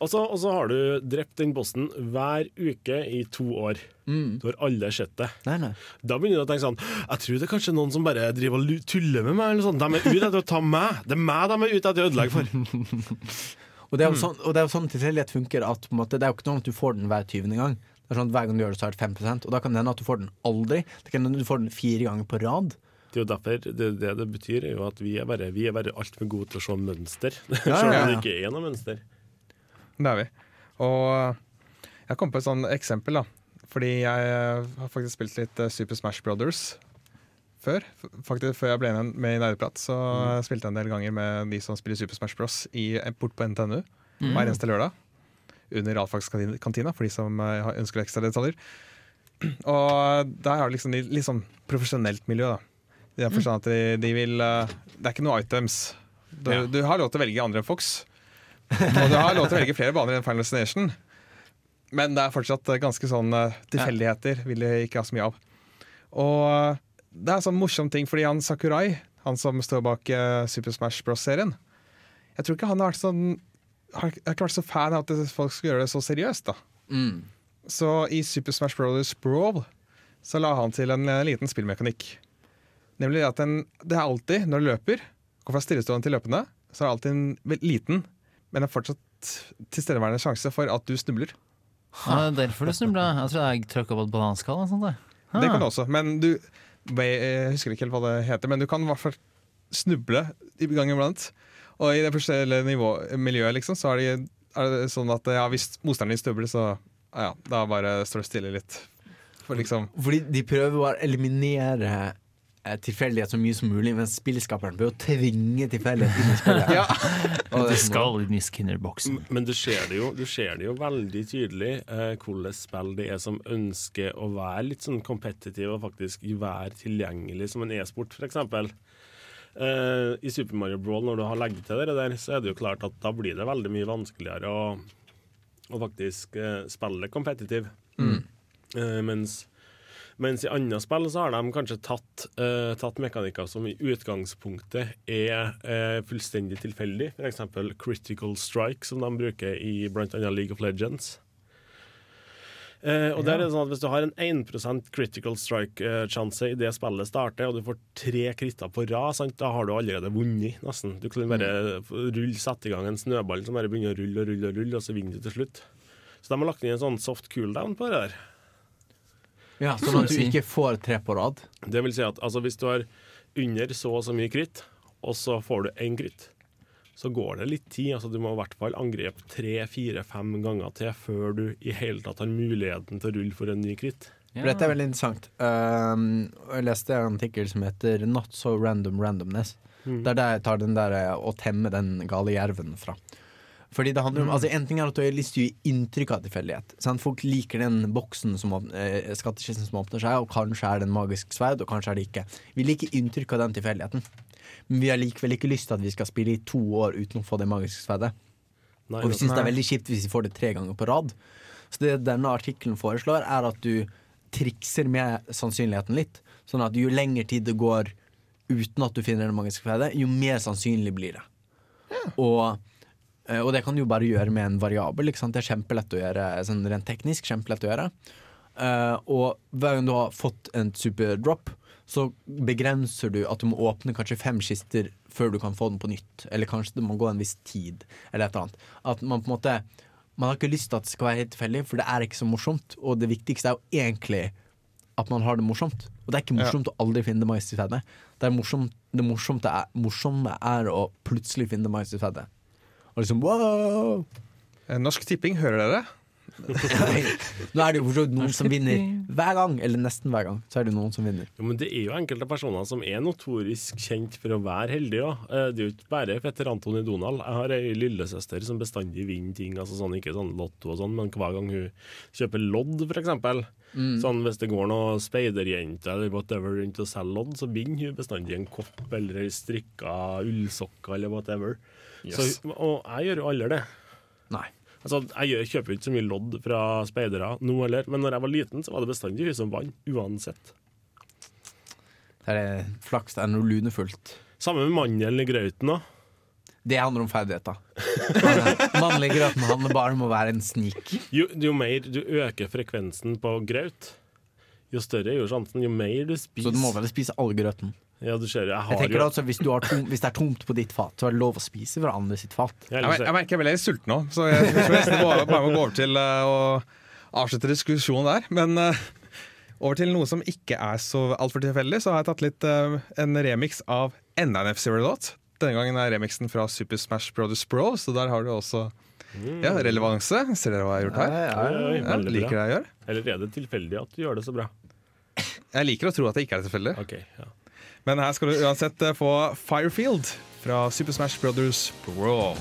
Og så, har du drept den bossen hver uke i to år. Du har alle sett det. Nei, nei. Da begynner du å tenke sånn Jeg tror det er kanskje noen som bare driver og tuller med meg. Eller. De er ute etter å ta meg. Det er meg de er ute etter å ødelegge for. Og det er jo sånn, og det er jo sånn tilfeldighet funker. At måte, det er jo ikke noe at du får den hver tyvende gang. Det er sånn at Hver gang du gjør det, så er det 5% Og da kan det hende at du får den aldri. Det kan hende du får den fire ganger på rad. Det er jo derfor det, det det betyr, er jo at vi er bare, vi er bare altfor gode til å se mønster. ja, Selv om ja. det ikke er noe mønster. Det er vi. Og eh, jeg kom på et sånt eksempel, da. Fordi jeg eh, har faktisk spilt litt eh, Super Smash Brothers før. Faktisk Før jeg ble med i Nerdeprat, så Mm. spilte jeg en del ganger med de som spiller Super Smash Bros. I, bort på NTNU Mm. hver eneste lørdag. Under realfagskantina, for de som ønsker ekstra detaljer. Og der har du liksom litt, liksom, sånn profesjonelt miljø, da. I den forstand at de, de vil Det er ikke noe items. Du, Ja. du har lov til å velge andre enn Fox. Og du har lov til å velge flere baner enn Final Destination. Men det er fortsatt eh, ganske sånn eh, tilfeldigheter vil de ikke ha så mye av. Og eh, det er en sånn morsom ting, fordi han Sakurai, han som står bak Super Smash Bros.-serien Jeg tror ikke han har vært sånn har ikke vært så fan av at folk skal gjøre det så seriøst. da Mm. Så i Super Smash Bros. Brawl så la han til en liten spillmekanikk. Nemlig at den, det er alltid, når du løper, går fra stillestående til løpende, så er det alltid en liten, men det er fortsatt tilstedeværende sjanse for at du snubler. Ja, det er derfor du snubla. Jeg tror jeg trykka på et bananskall. og sånt. Det kan du også, men du Jeg husker ikke helt hva det heter, men du kan i hvert fall snuble i gang iblant. Og i det forskjellige nivå, miljøet, liksom, så er det, er det sånn at ja, hvis motstanderen din snubler, så ja, da bare står du stille litt. For liksom Fordi de prøver å eliminere tilfeldighet så mye som mulig, men spillskaperen bør jo tvinge tilfeldighet inn i spillet. Ja. Og det skal inn i Skinner-boksen. Men du ser det jo, du ser det jo veldig tydelig eh, hvilke spill det er som ønsker å være litt sånn competitive og faktisk være tilgjengelig som en e-sport, f.eks. Eh, I Super Mario Brawl, når du har legget til det der, så er det jo klart at da blir det veldig mye vanskeligere å, å faktisk eh, spille competitive. Eh, mens Mens i andre spill så har de kanskje tatt, uh, tatt mekanikker som i utgangspunktet er uh, fullstendig tilfeldig. F.eks. critical strike, som de bruker i bl.a. League of Legends. Uh, og der er det sånn at Hvis du har en 1% critical strike-sjanse i det spillet starter, og du får tre kritter på rad, sant? da har du allerede vunnet, nesten. Du kan bare rulle, sette i gang en snøball som bare begynner å rulle og rulle, og rulle, og så vinner du til slutt. Så de har lagt inn en sånn soft cooldown på det der. Ja, sånn at du ikke får tre på rad. Det vil si at altså, hvis du har under så og så mye kritt, og så får du én kritt, så går det litt tid. altså Du må i hvert fall angripe tre, fire, fem ganger til før du i hele tatt har muligheten til å rulle for en ny kritt. Ja. Dette er veldig interessant. Uh, jeg leste en artikkel som heter 'Not so random randomness'. Mm. Der jeg tar den der eh, å temme den gale jerven fra. Fordi det handler om, altså En ting er at du har lyst til å gi inntrykk av tilfeldighet. Folk liker den boksen som eh, skattkisten som åpner seg, og kanskje er det en magisk sverd, og kanskje er det ikke. Vi liker inntrykk av den tilfeldigheten. Men vi har likevel ikke lyst til at vi skal spille i to år uten å få det magiske sverdet. Og vi syns det er veldig kjipt hvis vi får det tre ganger på rad. Så det denne artikkelen foreslår, er at du trikser med sannsynligheten litt. Sånn at jo lengre tid det går uten at du finner det magiske sverdet, jo mer sannsynlig blir det. Og, eh, og det kan du jo bare gjøre med en variabel. Det er kjempelett å gjøre sånn rent teknisk. kjempelett å gjøre Eh, Og hver gang du har fått en superdrop, så begrenser du at du må åpne kanskje fem kister før du kan få den på nytt. Eller kanskje det må gå en viss tid, eller et eller annet. At man på en måte Man har ikke lyst til at det skal være helt tilfeldig, for det er ikke så morsomt. Og det viktigste er jo egentlig at man har det morsomt. Og det er ikke morsomt å aldri finne det magiske sverdet. Det, er morsomt, det morsomt er, morsomme er å plutselig finne det magiske sverdet. Og liksom wow! Eh, Norsk Tipping, hører dere? Nå er det jo fortsatt noen som vinner hver gang, eller nesten hver gang. Så er det noen som vinner. Jo, men det er jo enkelte personer som er notorisk kjent for å være heldige. Ja. Eh, Det er jo ikke bare Petter Antoni Donald. Jeg har ei lillesøster som bestandig vinner ting. Altså sånn, ikke sånn lotto og sånn, men hver gang hun kjøper lodd, for eksempel. Sånn, hvis det går noen speiderjenter eller whatever rundt og selger lodd, så vinner hun bestandig en kopp eller strikka ullsokker eller whatever. Så, og jeg gjør jo aldri det. Nei. Altså, jeg kjøper ikke så mye lodd fra speidere nå heller, men når jeg var liten, så var det bestandig hun som vant, uansett. Det er flaks, det er noe lunefullt. Samme med mandelen i grauten òg. Det handler om ferdigheter. Mannlig grøten handler bare om å være en snik. Jo, jo mer du øker frekvensen på graut, jo større er jo sjansen. Jo mer du spiser Så du må vel spise all grøten. Ja, du ser jeg Jeg har tenker jo altså hvis, du har tom, hvis det er tomt på ditt fat, så er det lov å spise fra andre sitt fat. jeg Jeg, jeg merker jeg er veldig sulten nå, så jeg, jeg tror nesten bare, bare må gå over til eh, å avslutte diskusjonen der. Men uh, over til noe som ikke er så altfor tilfeldig, så har jeg tatt litt uh, en remix av enda en F-Zero-låt. Denne gangen er remixen fra Super Smash Brothers Pro, så der har du også ja, relevanse. Ser dere hva jeg har gjort her? Oi, Ja, liker det jeg gjør. Eller er det tilfeldig at du gjør det så bra? Jeg liker å tro at det ikke er tilfeldig. OK. ja Men her skal du uansett eh, få Firefield fra Super Smash Brothers Bro.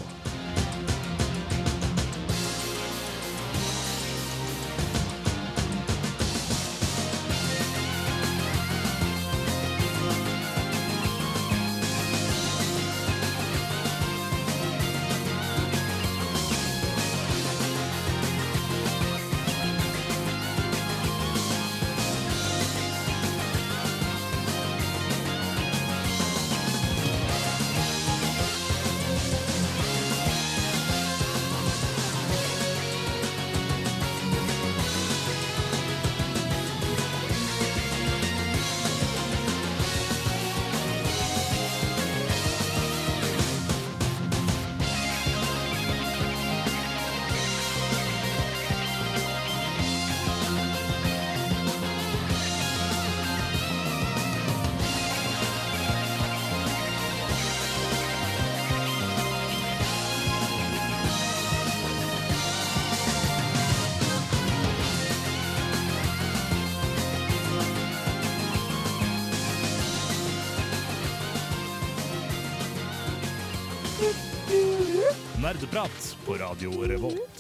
Radio Revolt.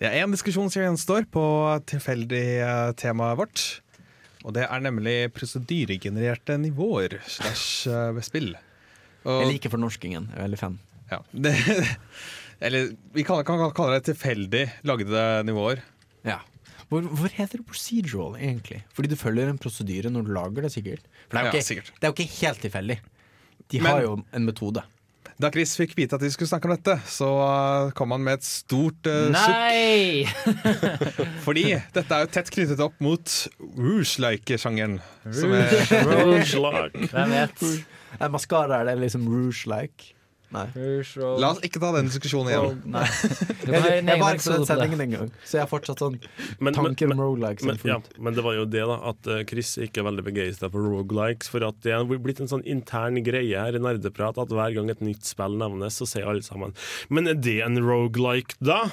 Det er én diskusjon som gjenstår på tilfeldig eh, temaet vårt. Og det er nemlig prosedyregenererte nivåer slash eh, spill. Og, Jeg liker fornorskingen. Jeg er veldig fan. ja, det, eller vi kan, kan kalle det tilfeldig lagde nivåer. Ja. Hvor, hvor heter det procedural, egentlig? Fordi du følger en prosedyre når du lager det, sikkert. For det er jo ikke, ja, det er jo ikke helt tilfeldig. De Men- har jo en metode. Da Chris fikk vite at vi skulle snakke om dette, så uh, kom han med et stort uh, sukk. Nei! Fordi dette er jo tett knyttet opp mot Rouge-like-sjangeren. Rouge-like. Hvem vet? Er maskara er det liksom rouge-like? Nei. La oss ikke ta den diskusjonen igjen. Nei. Jeg, jeg var ikke på den sendingen engang, så jeg har fortsatt sånn Men, men, tanker om men, rogelikes. men, ja, men det var jo det, da, at eh, Chris ikke er veldig begeistra for rogelikes. For at det er blitt en sånn intern greie her i nerdeprat at hver gang et nytt spill nevnes, så sier alle sammen Men er det en rogelike, da?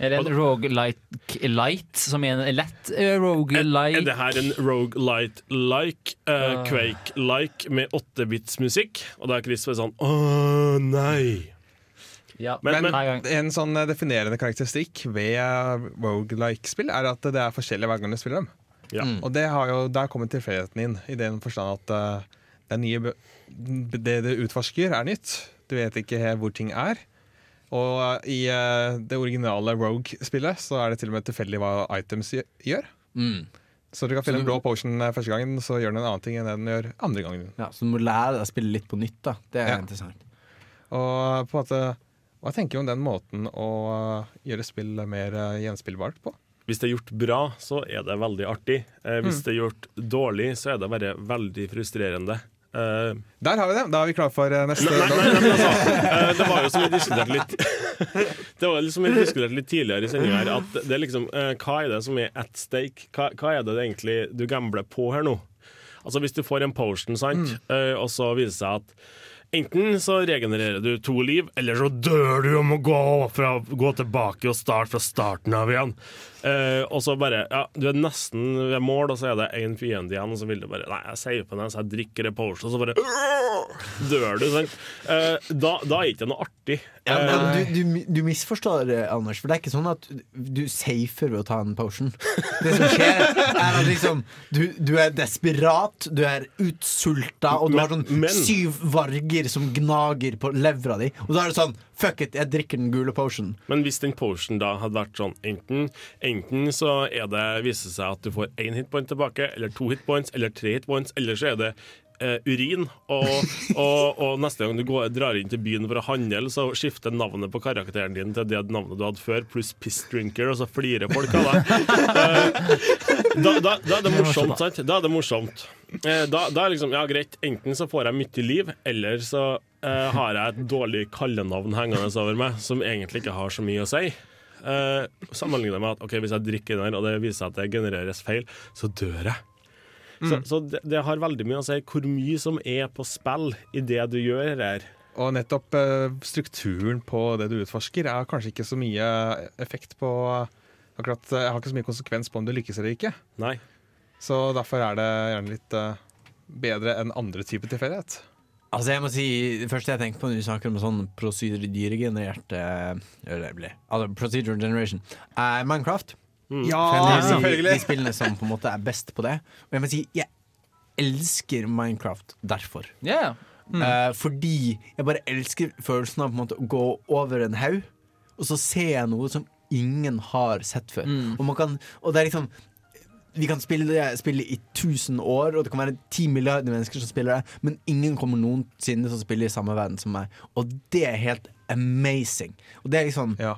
Er det en roguelike light, som er en lett eh, roguelike? Er det her en rogelite-like, uh, Ah. Quake-like, med 8-bits-musikk? Og da er Chris bare sånn Åh, nei. Ja, Men- Men en sånn uh, definerende karakteristikk ved rogue-like-spill er at det er forskjellig hver gang du spiller dem. Ja. Mm. Og det har jo, der kommer tilfeldigheten inn, i den forstand at uh, det, nye, det du utforsker, er nytt. Du vet ikke helt hvor ting er. Og uh, i uh, det originale Rogue-spillet så er det til og med tilfeldig hva items gjør-. Mm. Så du kan finne en blå potion uh, første gangen, så gjør den en annen ting enn den gjør andre gangen. Ja, så du må lære deg å spille litt på nytt. da Det er Ja. interessant. Og på en måte, hva tenker du om den måten å gjøre spill mer gjenspillbart på? Hvis det er gjort bra, så er det veldig artig. Eh, hvis det er gjort dårlig, så er det bare veldig frustrerende. Eh, Der har vi det! Da er vi klare for uh, neste Nei, nei, nei, altså, uh, det var jo som vi diskuterte litt Det var liksom vi diskuterte litt tidligere i sendinga her, at det er liksom uh, Hva er det som er at stake? Hva, hva er det egentlig du gambler på her nå? Altså Hvis du får en potion, sant, eh, og så viser det seg at Enten så regenererer du to liv, eller så dør du og må gå, fra, gå tilbake og starte fra starten av igjen. Eh, og så bare Ja, du er nesten ved mål, og så er det én fiende igjen, og så vil du bare Nei, jeg sier på den, så jeg drikker en potion, og så bare dør du. Sant? Uh, da, da er ikke det noe artig. Ja, Eh, men du, du, du misforstår Anders, for det er ikke sånn at du safer ved å ta en potion. Det som skjer, er at liksom du, du er desperat, du er utsulta, og du Men- har sånn men- syv varger som gnager på levra di. Og da er det sånn Fuck it, jeg drikker den gule potionen. Men hvis den potion da hadde vært sånn enten, enten så er det, viser det seg at du får én hitpoint tilbake, eller to hitpoints, eller tre hitpoints, eller så er det eh, urin, og, og, og neste gang du går, drar inn til byen for å handle, så skifter navnet på karakteren din til det navnet du hadde før, pluss piss drinker, og så flirer folk av deg. Eh, da, da, da er det morsomt, sant? Da er det morsomt. Eh, da, da er liksom, ja greit, enten så får jeg mye liv, eller så eh, har jeg et dårlig kallenavn hengende over meg, som egentlig ikke har så mye å si. Uh, Sammenlignet med at okay, hvis jeg drikker den her, og det viser seg at det genereres feil, så dør jeg. Så, så det, det har veldig mye å si hvor mye som er på spill i det du gjør her. Og nettopp uh, strukturen på det du utforsker, er kanskje ikke så mye effekt på akkurat, Jeg Har ikke så mye konsekvens på om du lykkes eller ikke. Nei. Så derfor er det gjerne litt uh, bedre enn andre typer tilfeldighet. Altså jeg må si Det første jeg tenker på når vi snakker om sånn prosedyregenerert eh, eller det blir- altså procedure generation er Minecraft. Ja, selvfølgelig! de, de spillene som på en måte er best på det. Og jeg må si jeg elsker Minecraft derfor. Yeah. Mm. Uh, fordi jeg bare elsker følelsen av på en måte å gå over en haug, og så ser jeg noe som ingen har sett før. Og, man kan, og det er liksom vi kan spille spille i 1000 år, og det kan være 10 milliarder mennesker som spiller det, men ingen kommer noensinne til å spille i samme verden som meg. Og det er helt amazing. Og det er liksom Ja.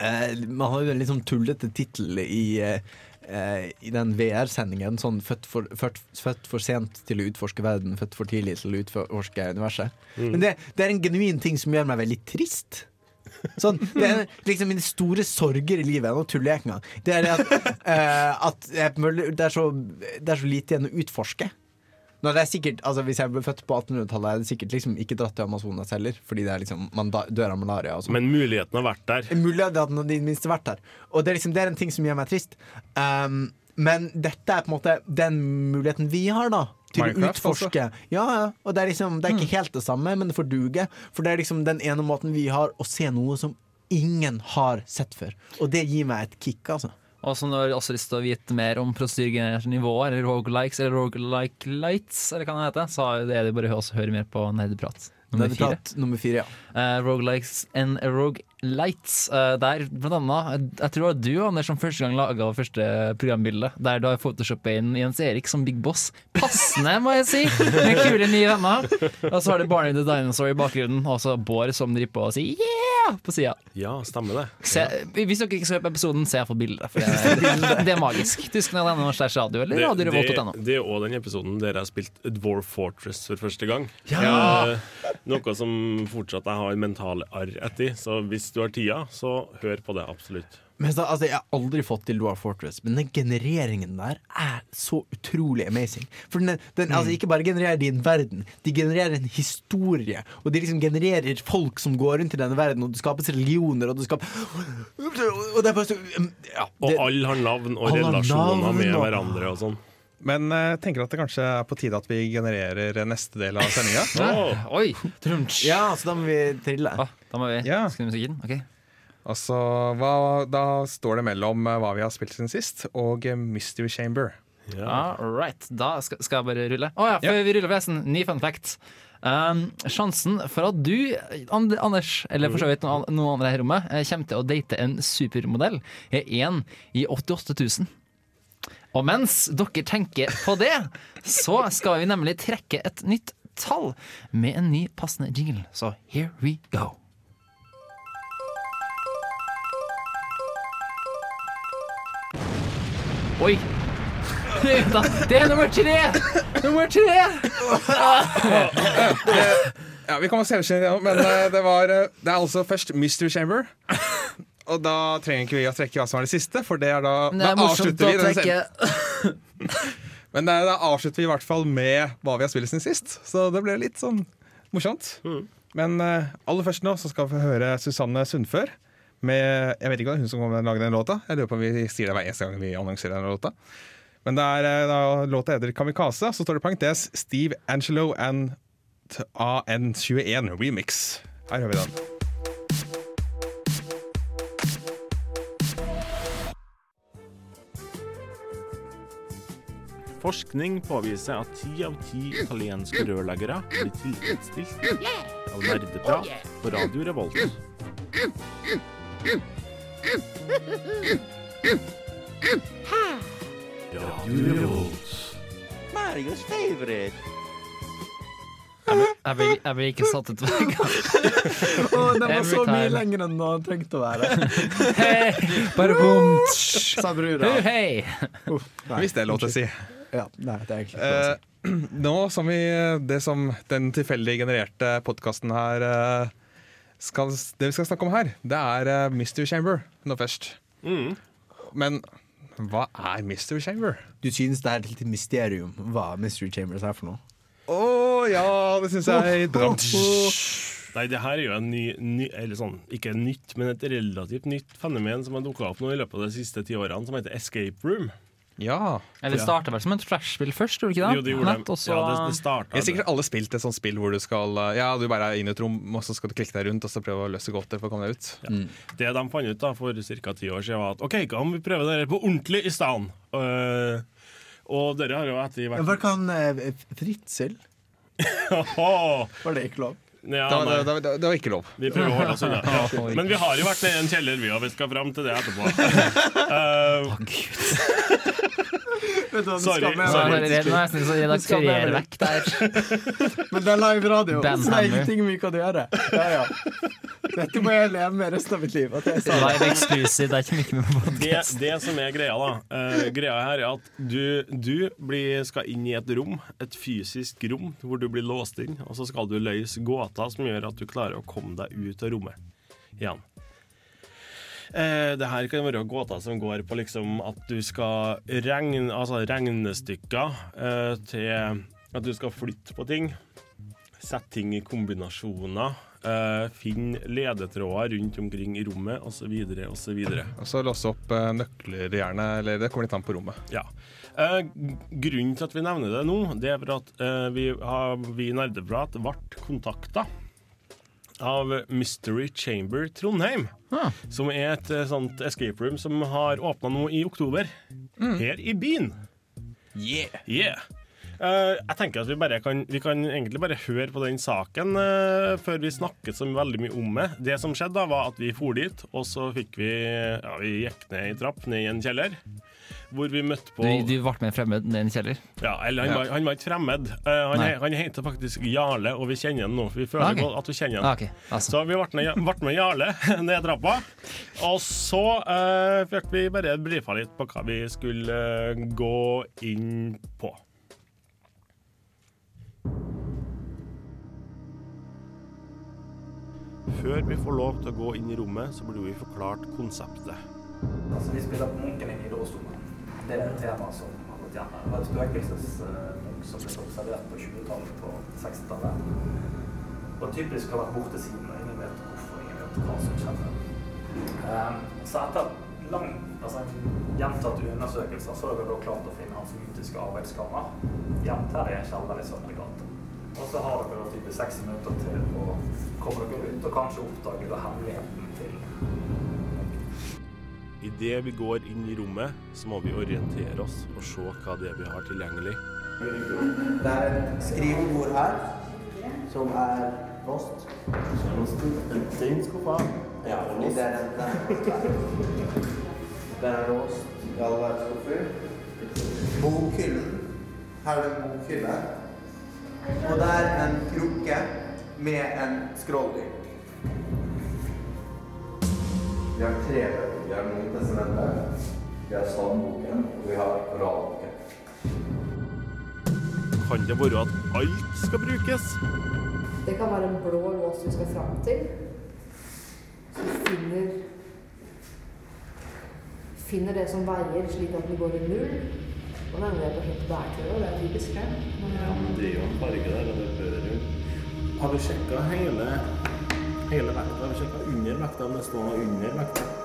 eh, Man har jo en litt sånn tullete tittel i, eh, i den VR-sendingen. Sånn født for, født, født for sent til å utforske verden, født for tidlig til å utforske universet. Men det, det er en genuin ting som gjør meg veldig trist. Sånn, det er liksom mine store sorger i livet. Nå tuller jeg ikke engang. Det er det at, uh, at jeg, det, er så, det er så lite igjen å utforske. Nå, det er sikkert, altså, hvis jeg ble født på 1800-tallet, er det sikkert liksom ikke dratt til Amazonas heller. Fordi det liksom, man dør av malaria. Sånn. Men muligheten har vært der. Muligheten har i det minste vært der. Og det er, liksom, det er en ting som gjør meg trist. Um, men dette er på en måte den muligheten vi har, da. Til å Minecraft, utforske. Ja, ja. Og det er liksom Det er ikke helt det samme, men det får duge. For det er liksom den ene måten vi har å se noe som ingen har sett før. Og det gir meg et kick, altså. Og så når du også lyst til å vite mer om prosedyrgenererte nivåer, eller rogelikes, eller rogelike lights, eller hva det heter, så er det bare å høre mer på Nerdeprat nummer fire. Nummer fire, ja. Uh, rogelikes and Lights. eh, der blant annet Jeg tror det var du, Anders, som første gang laga første programbilde. Der du har photoshoppa inn Jens Erik som Big Boss. Passende, må jeg si! Med kule nye venner. Og så har du Barney the Dinosaur i bakgrunnen, og så Bård som driver på og sier yeah på sida. Ja, stemmer det. Se, hvis dere ikke ser på episoden, se for bildet. For det, det, det er magisk. Tyskland.no slash radio eller radiorevolt.no. det, det er òg den episoden der jeg spilte Dwarf Fortress for første gang. Eh, noe som fortsatt jeg har mentale arr etter. Så hvis du har tida, så hør på det absolutt. Men så, altså, Jeg har aldri fått til Dwarf Fortress, men den genereringen der er så utrolig amazing. For den, den altså, Ikke bare genererer de en verden, de genererer en historie. Og de liksom genererer folk som går rundt i denne verden, og det skapes religioner, og det skapes Og det er bare så ja, Og alle har navn og relasjoner navn med og- hverandre og sånn. Men jeg tenker at det kanskje er på tide at vi genererer neste del av sendinga. oh. Oi! Trunch. Ja, så da må vi trille. Ah, da må vi Ja. skru musikken. Ok. Altså, hva, da står det mellom eh, hva vi har spilt siden sist, og eh, Mystery Chamber. ja. All right. Da skal, skal jeg bare rulle. Å ja, før vi ruller vesen, ny fun fact. Um, sjansen for at du, Anders, eller for så vidt noen, noen andre her i rommet, eh, kommer til å date en supermodell, er én i 88 000. Og mens dere tenker på det, så skal vi nemlig trekke et nytt tall med en ny passende jingle. Så here we go. Oi! Det er nummer tre! Nummer tre! Ja, Vi kan se det, men eh, det var eh, Det er altså først Mystery Chamber. Og da trenger ikke vi å trekke hva som var det siste, for det er da, Det er morsomt avslutter vi den Men da, da avslutter vi i hvert fall med hva vi har spilt siden sist. Så det ble litt sånn morsomt. Men eh, aller først nå så skal vi få høre Susanne Sundfør med Jeg vet ikke om det er hun som kommer til å lage den låta. Jeg lurer på om vi sier det hver eneste gang vi annonserer den låta. Men er, eh, da, låta heter Kamikaze, så står det parentes Steve Angelo and AN21 Remix. Her hører vi den. Forskning påviser at ti av ti italienske rørleggere blir tilfredsstilt av nerdeprat på Radio Revolt. Mario's favorite. Jeg blir, jeg blir ikke satt ut hver gang. Den var så mye lenger enn den trengte å være. Hei, bare bom. Sa brura. Hei, hei. Uff, Hvis det er lov til å si. Ja, nei, det er egentlig ikke lov å si. Eh, nå som vi Det som den tilfeldig genererte podkasten her eh, skal, Det vi skal snakke om her, det er eh, Mystery Chamber nå først. Mm. Men hva er Mystery Chamber? Du synes det er et lite mysterium hva Mystery Chambers er for noe? Å ja, det syns jeg. Nei, det her er jo en ny, ny Eller sånn, ikke nytt, men et relativt nytt fenomen som har dukka opp nå i løpet av de siste ti årene, som heter Escape Room. Ja. Eller starta vel som et flashspill først, gjorde det ikke det? Jo, det gjorde Nett, også... ja, det, det har sikkert alle spilt et sånt spill hvor du skal eh, Ja, du bare er inne i et rom, og så skal du klikke deg rundt og så prøve å løse gåter for å komme deg ut. Det de fant ut da for ca. ti år siden, var at OK, kan vi prøve dette på ordentlig i stedet? Uh, og dere har jo etter hvert Hva kan eh, Fritzel? Var det ikke lov? Ja, Det var, da, det, var, det var ikke lov. Vi prøver å holde oss unna. Ja. Men vi har jo vært nede i en kjeller, vi, og vi skal fram til det etterpå. Uh, du hva, Sorry, Nå er det jeg er nesten så redaktører vekk der. Men det er live radio, så det er ingenting vi kan gjøre. Ja, ja. Dette må jeg leve med resten av mitt liv. At jeg det. Live exclusive, det er ikke mye med på det, det som er greia, da Uh, Greia her er at du, du blir, skal inn i et rom, et fysisk rom, hvor du blir låst inn, og så skal du løse gåter som gjør at du klarer å komme deg ut av rommet igjen. Eh, det her kan være gåter som går på liksom at du skal regne, altså regnestykker eh, til at du skal flytte på ting. Sette ting i kombinasjoner. Eh, finne ledetråder rundt omkring i rommet, osv., osv. Og så låse opp eh, nøkler, gjerne. Eller det kommer litt an på rommet. Ja. Eh, grunnen til at vi nevner det nå, det er for at eh, vi, har, vi i Nerdeprat ble kontakta av Mystery Chamber Trondheim. Som er et eh, sånt escape room som har åpna nå i oktober. Her i byen. Yeah. Yeah. Uh, jeg tenker at vi, bare kan, vi kan egentlig bare høre på den saken uh, før vi snakket så veldig mye om det. Det som skjedde, da var at vi for dit, og så fikk vi Ja, vi gikk ned i trapp, ned i en kjeller. Hvor vi møtte på Du, du ble med fremmed ned i en kjeller? Ja, eller han, Ja. Var, han var ikke fremmed. Uh, han, he- han heter faktisk Jarle, og vi kjenner han nå. Vi føler Ah, ok. godt at vi kjenner han. Ah, ok, altså. Så vi ble med, ble med Jarle ned trappa. Og så uh, fikk vi bare brifa litt på hva vi skulle uh, gå inn på. Før vi får lov til å gå inn i rommet, så blir vi forklart konseptet. Altså, vi spiller på munken i Nidarosdomen. Det er et tema som har gått igjen. Det var et spøkelsesmunk som ble observert på 20-tallet på 60-tallet. Og typisk har vært borte siden, og ingen vet hvorfor, ingen vet hva som skjedde. Um, så etter lang, altså en gjentatte undersøkelser så vi da klart å finne hans mytiske arbeidskammer gjemt her i en kjeller i Søndre gate. Og så har dere da typisk 60 minutter til å komme dere ut og kanskje oppdage da hemmeligheten til Idet vi går inn i rommet, så må vi orientere oss og se hva det er vi har tilgjengelig. Det er et skrivebord her, som er skuffa? Ja, det er den der. Den er låst i alle skuffer. Bokhyllen. Her er det en bokhylle. Og det er en krukke med en skroll. Vi har tre bøker. Vi har Nytestamentet, vi har Salmboken, og vi har Koralboken. Kan det være at alt skal brukes? Det kan være en blå lås du skal fram til. Så du finner finner det som veier, slik at den går i null. Og nevner er på helt bærtøy, det er typisk her. Ja, men det er jo en farge der, og det bør jo Har du sjekka hele, hele vekta? Har du sjekka under vekta, om det står noe under vekta?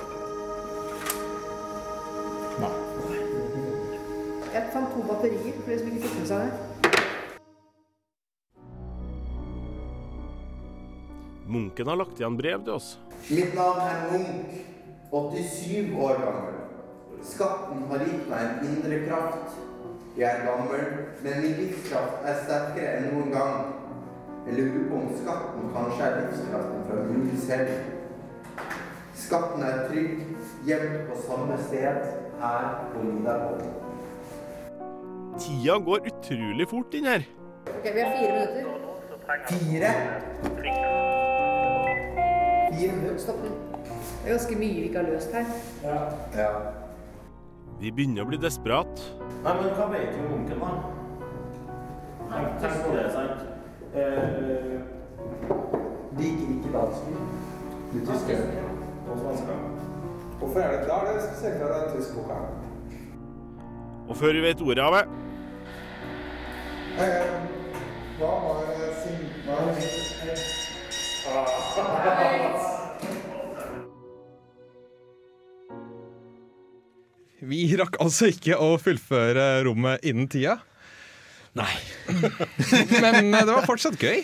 Jeg fant to batterier for de som ikke fikk med seg det. Munken har lagt igjen brev til oss. Mitt navn er Munch, 87 år gammel. Skatten har gitt meg en indre kraft. Jeg er gammel, men min livskraft er sterkere enn noen gang. Jeg lurer på om skatten kanskje er livskraften fra Gud selv. Skatten er trygg, gjemt på samme sted, her på Nidarholm. Tida går utrolig fort inn her. Ok, vi har fire minutter. Fire? Fire minutter. Stopp nå. Det er ganske mye vi ikke har løst her. Ja. Vi begynner å bli desperat. Nei, men hva vet du om onkelen, da? Tenk, tenk på det, sant? Eh, Liker ikke dansk. De tyske og. Hvorfor er det da? Det er spesielt den tysk her. Og før vi vet ordet av det, Eh, Hva var sin... Hva var Vi rakk altså ikke å fullføre rommet innen tida. Nei. Men eh, det var fortsatt gøy.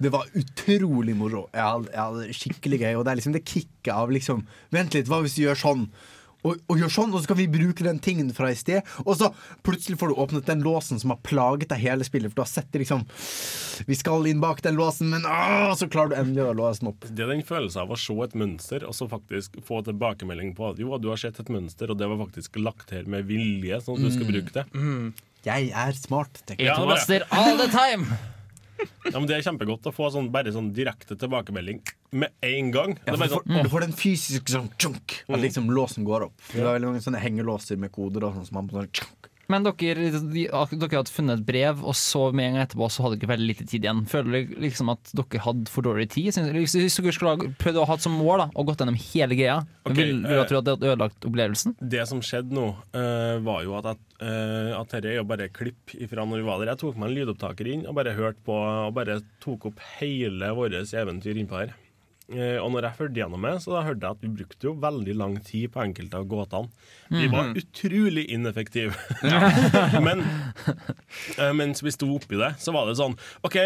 Det var utrolig moro. Jeg hadde, jeg hadde skikkelig gøy. Og det er liksom det kicket av liksom Vent litt, hva hvis du gjør sånn? Og, og gjør sånn, og så skal vi bruke den tingen fra i sted. Og så plutselig får du åpnet den låsen som har plaget deg hele spillet. For du har sett det liksom Vi skal inn bak den låsen, men å, så klarer du endelig å låse den opp. det er den følelsen av å se et mønster og så faktisk få tilbakemelding på at jo, du har sett et mønster, og det var faktisk lagt her med vilje, sånn at du skal Mm. bruke det. Jeg er smart. tenker jeg. Ja, det er all the time! Ja, men Det er kjempegodt å få sånn, bare sånn direkte tilbakemelding med en gang. Ja, du, får, sånn, du får den fysiske sånn tjunk, at liksom låsen går opp. For Det er veldig mange sånne hengelåser med koder og sånn som man sånn tjunk. Men dere, dere hadde funnet et brev, og så med en gang etterpå så hadde dere veldig lite tid igjen. Føler dere liksom at dere hadde for dårlig tid? Hvis dere skulle ha prøvd å ha som mål da, og gått gjennom hele greia, okay, vil vil dere tro at det hadde ødelagt opplevelsen? Det som skjedde nå, uh, var jo at, jeg, uh, at dette er jo bare klipp ifra når vi var der. Jeg tok meg en lydopptaker inn og bare hørte på og bare tok opp hele vårt eventyr innpå her. Eh, og når jeg fulgte gjennom det, så da hørte jeg at vi brukte jo veldig lang tid på enkelte av gåtene. Vi var Mhm. utrolig ineffektive. Men eh, mens vi sto oppi det, så var det sånn OK,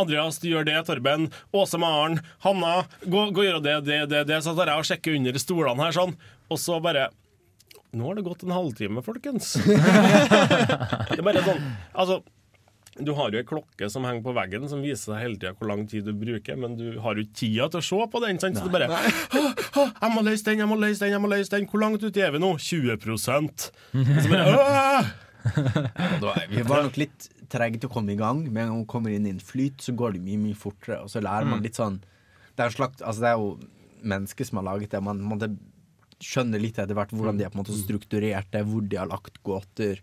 Andreas, du gjør det. Torben. Åse Maren. Hanna. Gå, gå gjør det, det, det, det. Så tar jeg og sjekker under stolene her sånn. Og så bare Nå har det gått en halvtime, folkens. det er bare sånn Altså, Du har jo ei klokke som henger på veggen som viser deg hele tida hvor lang tid du bruker, men du har jo ikke tida til å se på den. Sant? Så du bare ha, ha, 'Jeg må løse den, jeg må løse den, jeg må løse den.' Hvor langt ute er vi nå? 20 Og så bare, «Åh!» Vi var nok litt trege til å komme i gang. Med en gang man kommer inn i en flyt, så går det mye mye fortere. Og så lærer man Mm. litt sånn Det er jo, slakt, altså det er jo mennesker som har laget det. Man, måtte skjønne litt etter hvert hvordan de har på en måte strukturert det, hvor de har lagt gåter.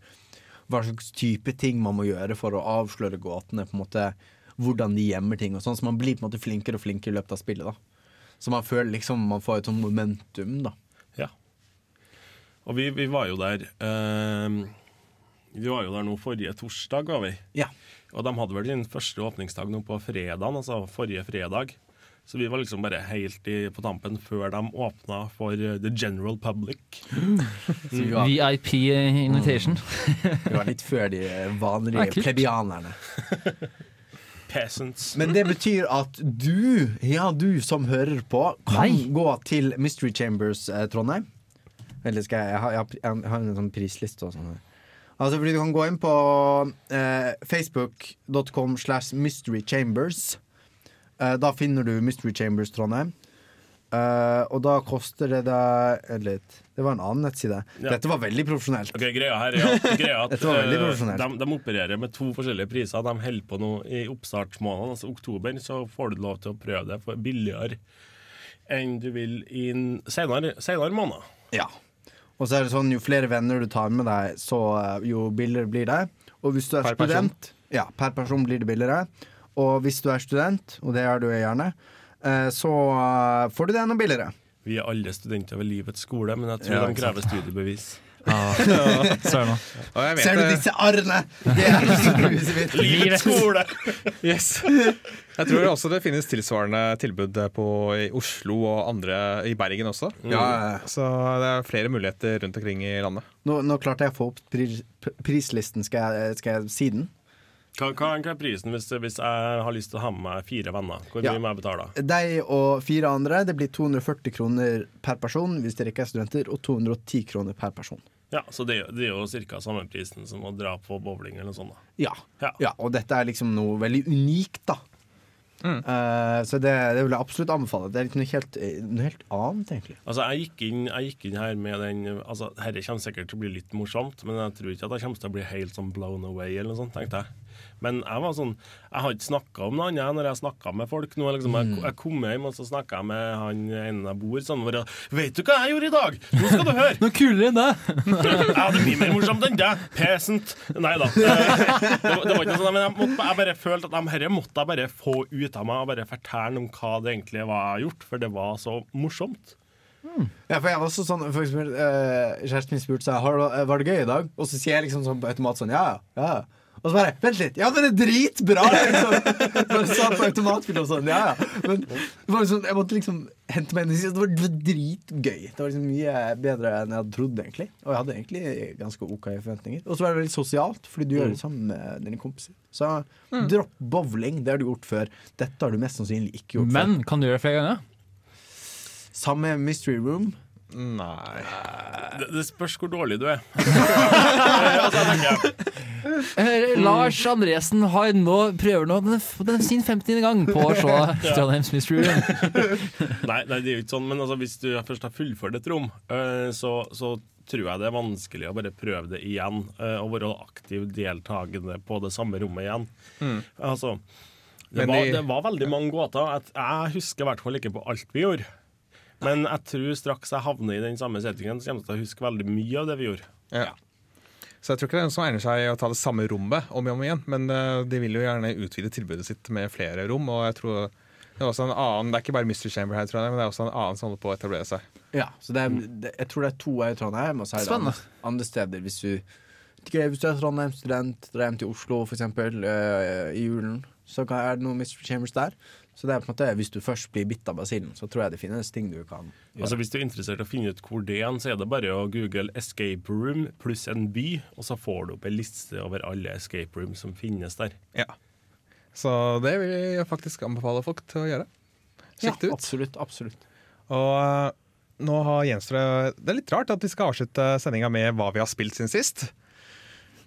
Hva slags type ting man må gjøre for å avsløre gåtene. på en måte Hvordan de gjemmer ting. og sånn Så man blir på en måte flinkere og flinkere i løpet av spillet. da Så man føler liksom man får et sånn momentum. da Ja. Og vi, vi var jo der uh, Vi var jo der nå forrige torsdag, var vi. Ja. Og de hadde vel sin første åpningsdag nå på fredagen, altså forrige fredag. Så vi var liksom bare helt i, på tampen før de åpna for the general public. var- VIP invitation. vi var litt før de vanlige plebianerne. Peasants. Men det betyr at du, ja du som hører på, kan Nei. gå til Mystery Chambers eh, Trondheim. Eller skal jeg Jeg har, jeg har, jeg har en sånn prisliste og sånn. Altså fordi Du kan gå inn på eh, facebook.com slash mysterychambers. Eh, da finner du Mystery Chambers Trondheim. Eh, og da koster det deg litt. Det var en annen nettside. Ja. Dette var veldig profesjonelt. Okay, greia her er at, greia at eh, de, de opererer med to forskjellige priser. De holder på nå i oppstartsmåneden, altså oktober, så får du lov til å prøve det for billigere enn du vil i senere, senere måned. Ja. Og så er det sånn, jo flere venner du tar med deg, så eh, jo billigere blir det. Og hvis du er Per person? Ja, per person blir det billigere. Og hvis du er student, og det er du gjerne, eh, så eh, får du det enda billigere. Vi er alle studenter ved livets skole, men jeg tror Ja, de krever studiebevis. Søren ja, Og jeg vet Ser du det- disse arrene? Det er studiehuset mitt. Livets skole! Yes. Jeg tror også det finnes tilsvarende tilbud på, i Oslo og andre i Bergen også. Ja, ja. Så det er flere muligheter rundt omkring i landet. Nå, nå klarte jeg å få opp pris, prislisten. Skal jeg, skal jeg si den? Hva, hva er prisen hvis, hvis jeg har lyst til å ha med meg fire venner? Hvor Ja. mye må jeg betale? Deg og fire andre. Det blir 240 kroner per person hvis dere ikke er studenter, og 210 kroner per person. Ja, Så det, er jo- det er jo ca. samme prisen som å dra på bowling eller noe sånt. da. Ja. Ja. ja. Og dette er liksom noe veldig unikt, da. Eh, så det, det vil jeg absolutt anbefale. Det er noe helt, noe helt annet, egentlig. Altså, jeg gikk, inn, jeg gikk inn her med den Altså, Dette kommer sikkert til å bli litt morsomt, men jeg tror ikke at jeg kommer til å bli helt sånn blown away, eller noe sånt, tenkte jeg. Men jeg var sånn Jeg har ikke snakka om noe annet når jeg snakka med folk. Nå, liksom, jeg, jeg kom hjem og så snakka jeg med han ene jeg bor sammen med. 'Vet du hva jeg gjorde i dag? Nå skal du høre!' Noe kulere enn det! ja, det blir mer morsomt enn deg. Peasant. Nei da. Det, var- det var ikke sånn, men jeg, måtte, jeg bare følte at de herre måtte jeg bare få ut av meg og bare fortelle om hva det egentlig var jeg har gjort, for det var så morsomt. Ja, for jeg var også sånn for eksempel, eh, Kjæresten min spurte seg var det gøy i dag. Og så sier jeg liksom sånn på automat sånn ja, ja. Og så bare Vent litt! Ja, den det er dritbra! Liksom. Bare sa på automatspill og sånn. Ja, ja. Men det var liksom, jeg måtte liksom hente meg inn i det. Det var, det var dritgøy. Det var liksom mye bedre enn jeg hadde trodd, egentlig. Og jeg hadde egentlig ganske OK forventninger. Og så var det veldig sosialt, fordi du gjør det sammen med dine kompiser. Så dropp bowling. Det har du gjort før. Dette har du mest sannsynlig ikke gjort før. Men kan du gjøre det flere ganger? Samme Mystery Room. Nei Det, det spørs hvor dårlig du er. Eh, Lars Andresen har nå, prøver nå den, den, sin 50. gang på å se Trondheims Mystery Room. nei, nei, det er jo ikke sånn, men altså, hvis du først har fullført et rom, eh, så, så tror jeg det er vanskelig å bare prøve det igjen. eh, Og være aktiv deltakende på det samme rommet igjen. Altså, det Men var, de- det var veldig mange gåter. Jeg, jeg husker i hvert fall ikke på alt vi gjorde. Men jeg tror straks jeg havner i den samme settingen, så kommer jeg til å huske veldig mye av det vi gjorde. Ja. Så jeg tror ikke det er noen som egner seg å ta det samme rommet om og om igjen, men eh, de vil jo gjerne utvide tilbudet sitt med flere rom. Og jeg tror det er også en annen Det er ikke bare Mystery Chamber her, tror jeg, men det er også en annen som holder på å etablere seg. Ja, så det er, det, jeg tror det er to her i Trondheim, og så er det andre, andre steder hvis du Hvis du er Trondheim-student, drar hjem til Oslo for eksempel øh, i julen, så er det noen Mystery Chambers der. Så det er på en måte hvis du først blir bitt av basillen, så tror jeg det finnes ting du kan gjøre. Altså Hvis du er interessert i å finne ut hvor det er, så er det bare å google 'escape room' pluss en by, og så får du opp en liste over alle escape rooms som finnes der. Ja. Så det vil jeg faktisk anbefale folk til å gjøre. Sjekk det ut. Absolutt. absolutt Og eh, nå har Jens det Det er litt rart at vi skal avslutte sendinga med hva vi har spilt siden sist.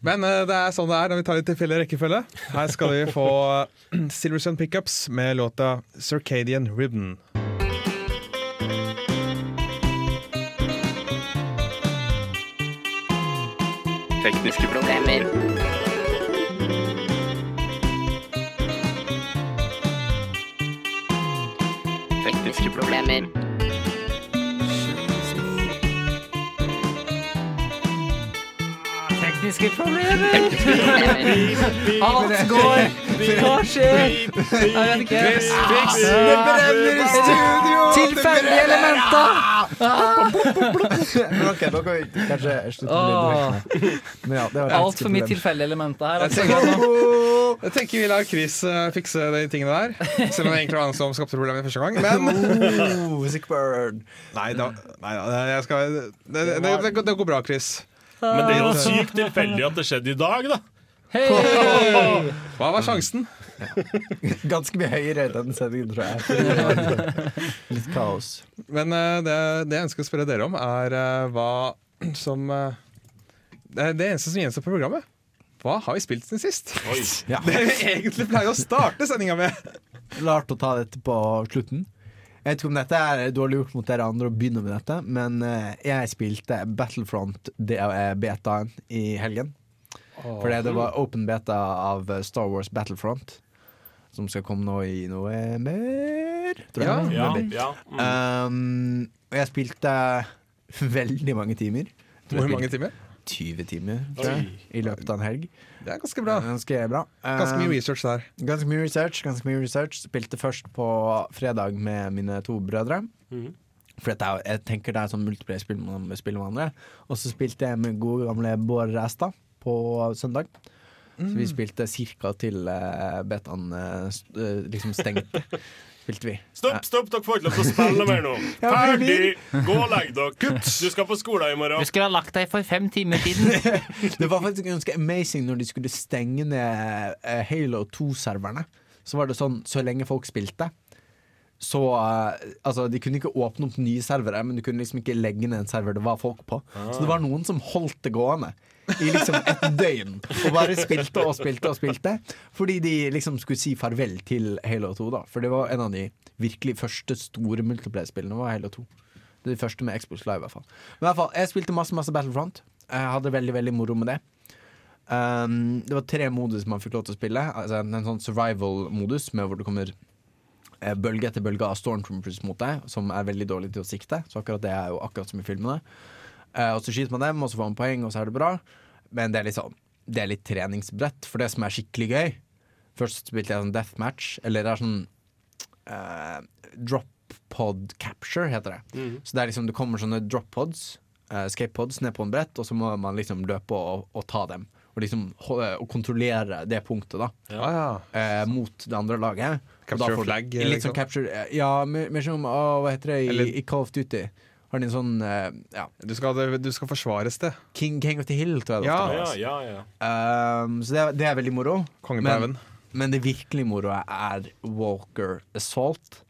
Men eh, det er sånn det er når vi tar litt tilfeldig rekkefølge. Her skal vi få Silver Sun Pickups med låta 'Circadian Ribbon'. Tekniske problemer. Tekniske problemer. Tekniske problemer. Alt går. Hva skjer? Jeg vet ikke. Det brenner i studio! Tilfeldige elementer! Men ok, da kan vi kanskje slutte med det. Men ja, det var Altfor mye tilfeldige elementer her. Jeg Altså. tenker, jeg tenker vi lar Chris eh, fikse de tingene der. Selv om det egentlig var han som skapte problemet første gang. Men Oh, sick bird. Nei da. Nei, da jeg skal, det, det, det, det går bra, Chris. Men det er jo sykt tilfeldig at det skjedde i dag, da. Hva var sjansen? Ganske mye høyere i den sendingen, tror jeg. Litt kaos. Men uh, det, det jeg ønsker å spørre dere om, er uh, hva som uh, Det det eneste som gjenstår på programmet. Hva har vi spilt siden sist? Ja. Det vi egentlig pleier å starte sendinga med. Lart å ta dette på slutten. Jeg vet ikke om dette er dårlig gjort mot dere andre å begynne med dette, men eh, jeg spilte Battlefront er betaen i helgen. Fordi det var open beta av eh, Star Wars Battlefront, som skal komme nå i november. Tror jeg. Ja, Ja, ja. Mm. Um, og jeg spilte veldig mange timer. Hvor mange timer? 20 timer tror jeg, i løpet av en helg. Det er ganske bra. Ganske bra. Ganske mye Um, research der. Ganske mye research. ganske mye research Spilte først på fredag med mine to brødre. Mhm. For er, jeg tenker det er sånn multiplayer-spill man spiller med andre. Og så spilte jeg med gode gamle Bård Ræstad på søndag. Så vi spilte cirka til uh, betaen eh, eh, liksom stengte. spilte vi. Stopp, stopp, dere får ikke lov til å spille mer nå. Ja, Ferdig! Gå og legg dere. Kutt! Du skal på skolen i morgen. Du skulle ha lagt deg for fem timer siden. Det var faktisk ganske amazing når de skulle stenge ned eh, Halo 2-serverne. Så var det sånn, så lenge folk spilte så uh, Altså, de kunne ikke åpne opp nye servere, men du kunne liksom ikke legge ned en server det var folk på. Så det var noen som holdt det gående i liksom et døgn. Og bare spilte og spilte og spilte. Fordi de liksom skulle si farvel til Halo 2, da. For det var en av de virkelig første store multiplayer-spillene var Halo 2. Det er de første med Xbox Live, i hvert fall. Men i hvert fall, jeg spilte masse, masse Battlefront. Jeg hadde veldig, veldig moro med det. Um, det var tre modus man fikk lov til å spille. Altså En sånn survival-modus med hvor det kommer bølge etter bølge av stormtroopers mot deg, som er veldig dårlig til å sikte. Så akkurat det er jo akkurat som i filmene. Eh, og så skyter man dem, og så får man poeng, og så er det bra. Men det er litt sånn Det er litt treningsbrett for det som er skikkelig gøy. Først spilte jeg sånn deathmatch, eller det er sånn uh, drop pod capture, heter det. Mm. Så det er liksom det kommer sånne drop pods, uh, escape pods, ned på en brett, og så må man liksom løpe og, og ta dem. Og liksom holde, og kontrollere det punktet, da. Ja, ja. Uh, mot det andre laget. Capture får flag, Litt liksom. sånn capture Ja, mer, som å, Hva heter det i, Eller- i Call of Duty? Har de en sånn uh, ja, Du skal, du skal forsvares det. King, King of the Hill, tror jeg det Ja. ofte Ja, ja, ja. Um, så det, er- det er veldig moro. Men- Men det virkelig moro er Walker Assault,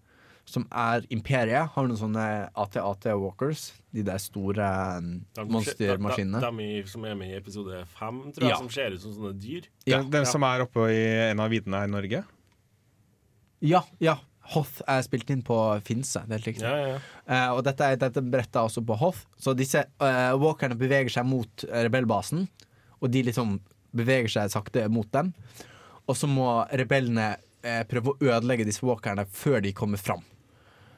som er Imperiet. Har noen sånne AT-AT Walkers. De der store um, De- monstermaskinene. De, de, som er med i episode fem, tror jeg, Ja. som ser ut som sånne dyr. Ja. Den, den som er oppe i en av videne her i Norge. Ja, ja. Hoth er spilt inn på Finse. Det er helt riktig. Ja, ja, ja. Uh, og dette, dette brettet er også på Hoth. Så disse uh, walkerne beveger seg mot eh, rebellbasen, og de liksom beveger seg sakte mot dem. Og så må rebellene uh, prøve å ødelegge disse walkerne før de kommer fram.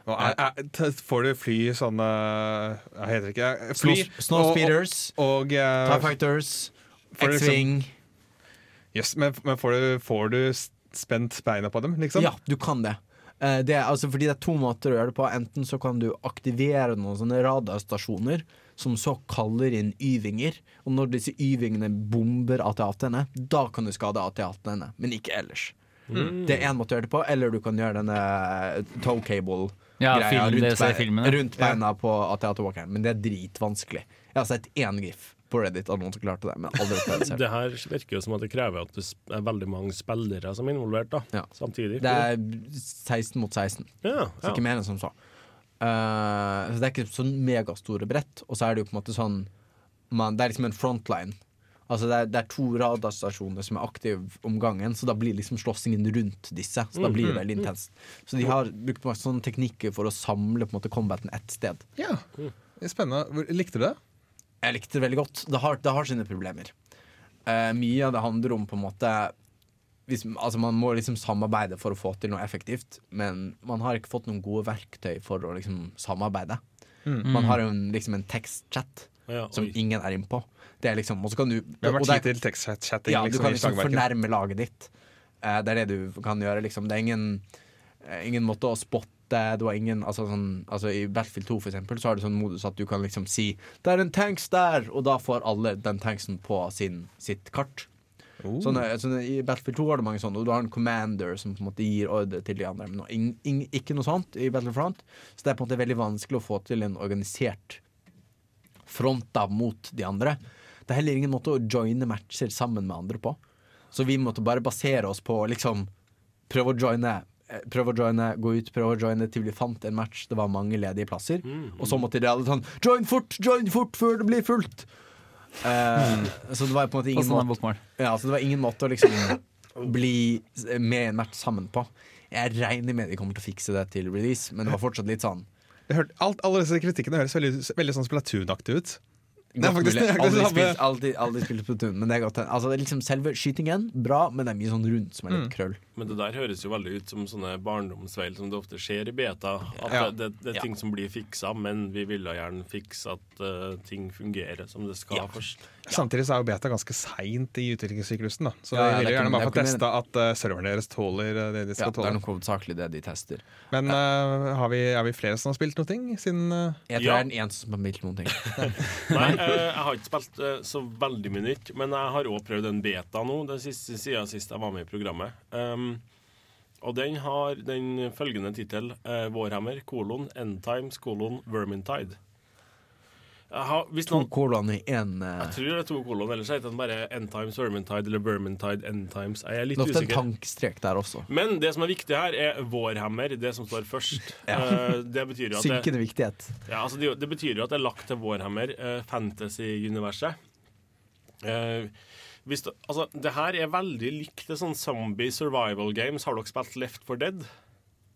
Og er, er, får du fly sånne Hva heter det ikke? Fly. Snow- Snowspeeders, Og, og, eh, TIE Fighters, du X-Wing. Yes, men men får, du, får du spent beina på dem, liksom? Ja, du kan det. Eh, det er, altså, fordi det er to måter å gjøre det på. Enten så kan du aktivere noen sånne radarstasjoner som så kaller inn Y-vinger. Og når disse Y-vingene bomber AT-AT-ene, da kan du skade AT-AT-ene, men ikke ellers. Mm. Det er én måte å gjøre det på, eller du kan gjøre denne eh, toe cable. Ja, ja, rundt, rundt beina på AT-AT-walkeren, men det er dritvanskelig. Jeg har sett én gif på Reddit av noen som klarte det, men aldri selv. Det her virker jo som at det krever at det er veldig mange spillere som er involvert da, Ja. samtidig. Det er 16 mot 16. ja, Så ikke mer enn som så. Uh, så det er ikke sånn megastore brett. Og så er det jo på en måte sånn man, Det er liksom en frontline. Altså det er, det er to radarstasjoner som er aktive om gangen, så da blir liksom slåssingen rundt disse. Så da blir det mm, veldig mm. intenst. Så de har brukt masse sånne teknikker for å samle på en måte combaten ett sted. Ja, Spennende. Likte du det? Jeg likte det veldig godt. Det har, det har sine problemer. Eh, mye av det handler om på en måte hvis, altså Man må liksom samarbeide for å få til noe effektivt, men man har ikke fått noen gode verktøy for å liksom samarbeide. Mm. Man har jo en, liksom en tekstchat Ja, som ingen er innpå. Det er liksom, og så kan du Hvem har tid til tekstchatting Ja, du liksom, kan liksom fornærme laget ditt. Eh, det er det du kan gjøre, liksom. Det er ingen, eh, ingen måte å spotte det var ingen, altså sånn, altså I Battlefield 2 for eksempel, så har du sånn modus at du kan liksom si 'Det er en tanks der!' Og da får alle den tanksen på sin, sitt kart. Oh. Sånn, eh, sånn, I Battlefield 2 har du mange sånne, og du har en commander som på en måte gir ordre til de andre. Men no, ing, ing, ikke noe sånt i Battlefront. Så det er på en måte veldig vanskelig å få til en organisert front da mot de andre. Det er heller ingen måte å joine matcher sammen med andre på. Så vi måtte bare basere oss på liksom prøve å joine, eh, prøve å joine, gå ut, prøv å joine til vi fant en match. Det var mange ledige plasser. Og så måtte de alle sånn Join fort, join fort før det blir fullt! Uh, Så det var på en måte ingen På måte, ja, så det var ingen måte å liksom bli med i en match sammen på. Jeg regner med de kommer til å fikse det til release, men det var fortsatt litt sånn hørte, alt, alle disse kritikkene høres veldig, veldig sånn Splatoon-aktig ut. Er faktisk mulig. Aldri spilt, aldri, aldri spilt Splatoon, men det er godt. Altså, det er liksom selve skytingen, bra, men det er mye sånn rundt som er Mm. litt krøll. Men det der høres jo veldig ut som sånne barndomsfeil som det ofte skjer i beta. At Ja. det, det, det er ting som blir fiksa, men vi ville gjerne fikse at uh, ting fungerer som det skal først. Samtidig så er jo beta ganske seint i utviklingssyklusen. da Så Ja, ja, de vil jo er gjerne bare få testa at uh, serveren deres tåler uh, det de skal Ja, skal det er noe nok hovedsakelig det de tester. Men uh, har vi, er vi flere som har spilt noe ting siden uh, Jeg tror Ja. jeg er den eneste som har spilt noen ting. Nei, uh, jeg har ikke spilt eh, så veldig mye nytt, men jeg har òg prøvd en beta nå, den siste, siden sist jeg var med i programmet. Um, og den har den følgende tittel, Vårhammer, Warhammer, kolon, Endtimes, kolon, Vermintide. Jeg har, hvis To kolon i én jeg tror det er to kolon, ellers heter den bare Endtimes, Vermintide eller Vermintide, Endtimes. Jeg er litt Det er ofte en usikker. tankestrek der også. Men det som er viktig her, er vårhammer, det som står først. Ja. Eh, det betyr jo at det, Synkende viktighet. ja, altså det, det betyr jo at det er lagt til vårhammer, uh, fantasy-universet. Uh, hvis du, altså, det her er veldig likt det sånn zombie survival games. Har dere spilt Left for Dead?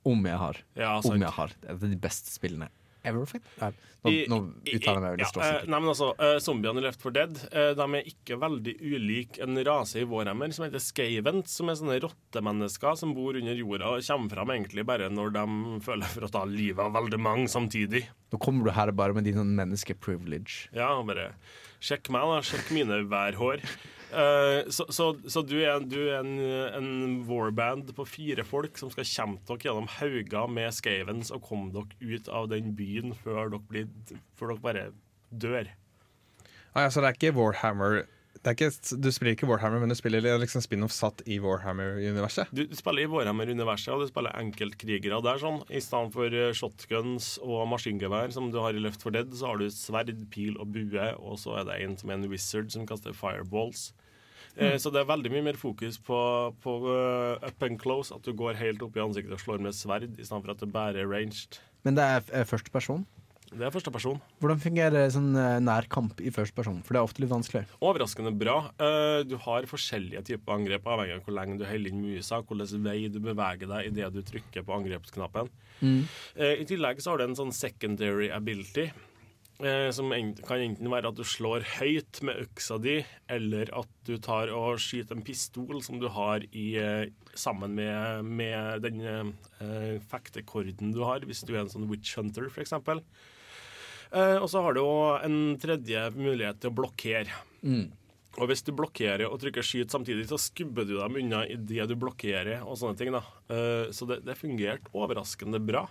Om jeg har. Ja, Om jeg har. Det er de beste spillene ever. faktisk. Nei, Nå, nå uttaler jeg meg veldig Ja, eh, stråsikkert. nei, men altså, eh, Zombiene i Left for Dead eh, De er ikke veldig ulike en rase i Warhammer som heter Skavent, som er sånne rottemennesker som bor under jorda og kommer fram egentlig bare når de føler for å ta livet av veldig mange samtidig. Nå kommer du her bare med din sånn menneskeprivilege. Ja, bare sjekk meg, da. Sjekk mine værhår. Eh, så, så, så du er, du er en, en warband på fire folk som skal kjempe dere gjennom hauger med skavens og komme dere ut av den byen før dere, blir, før dere bare dør. ah, ja, Så det er ikke Warhammer det er ikke, Du spiller ikke Warhammer, men du spiller liksom spin-off satt i Warhammer-universet? Du, du spiller i Warhammer-universet, og du spiller enkeltkrigere der. sånn. I stedet for eh, shotguns og maskingevær som du har i Left for Dead, så har du sverd, pil og bue, og så er det en som er en wizard som kaster fireballs. Eh, Mm. Så det er veldig mye mer fokus på, på eh, up and close, at du går helt opp i ansiktet og slår med sverd, i stedet for at det bare er ranged. Men det er første person. Det er første person. Hvordan fungerer sånn nær nærkamp i første person? For det er ofte litt vanskelig. Overraskende bra. Eh, Du har forskjellige typer angrep, avhengig av hvor lenge du holder inn musa, hvilken vei du beveger deg idet du trykker på angrepsknappen. Mm. Eh, I tillegg så har du en sånn secondary ability. Eh, Som kan enten være at du slår høyt med øksa di, eller at du tar og skyter en pistol som du har i, eh, sammen med, med den eh, fektekorden du har, hvis du er en sånn witch hunter, f.eks. Eh, og så har du òg en tredje mulighet til å blokkere. Mm. Og hvis du blokkerer og trykker skyt samtidig, så skubber du dem unna idet du blokkerer og sånne ting. da. Eh, så det, det fungerte overraskende bra.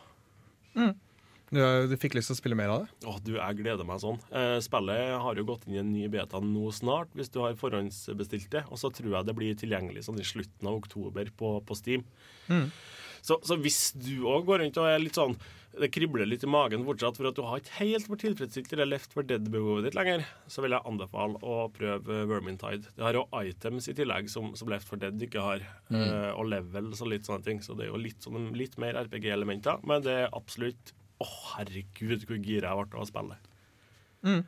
Du, du fikk lyst til å spille mer av det? Åh, du, jeg gleder meg sånn. Eh, spillet har jo gått inn i en ny beta nå snart, hvis du har forhåndsbestilt det. Og så tror jeg det blir tilgjengelig sånn i slutten av oktober på, på Steam. Mm. Så, så hvis du òg går rundt og er litt sånn Det kribler litt i magen fortsatt for at du har ikke helt vært tilfredsstilt eller Left for Dead-behovet ditt lenger, så vil jeg anbefale å prøve Vermintide. Det har jo items i tillegg som, som Left for Dead ikke har, Mm. eh, og levels og litt sånne ting. Så det er jo litt, sånn, litt mer RPG-elementer, men det er absolutt Å, herregud, hvor gira jeg ble av å spille. Mm.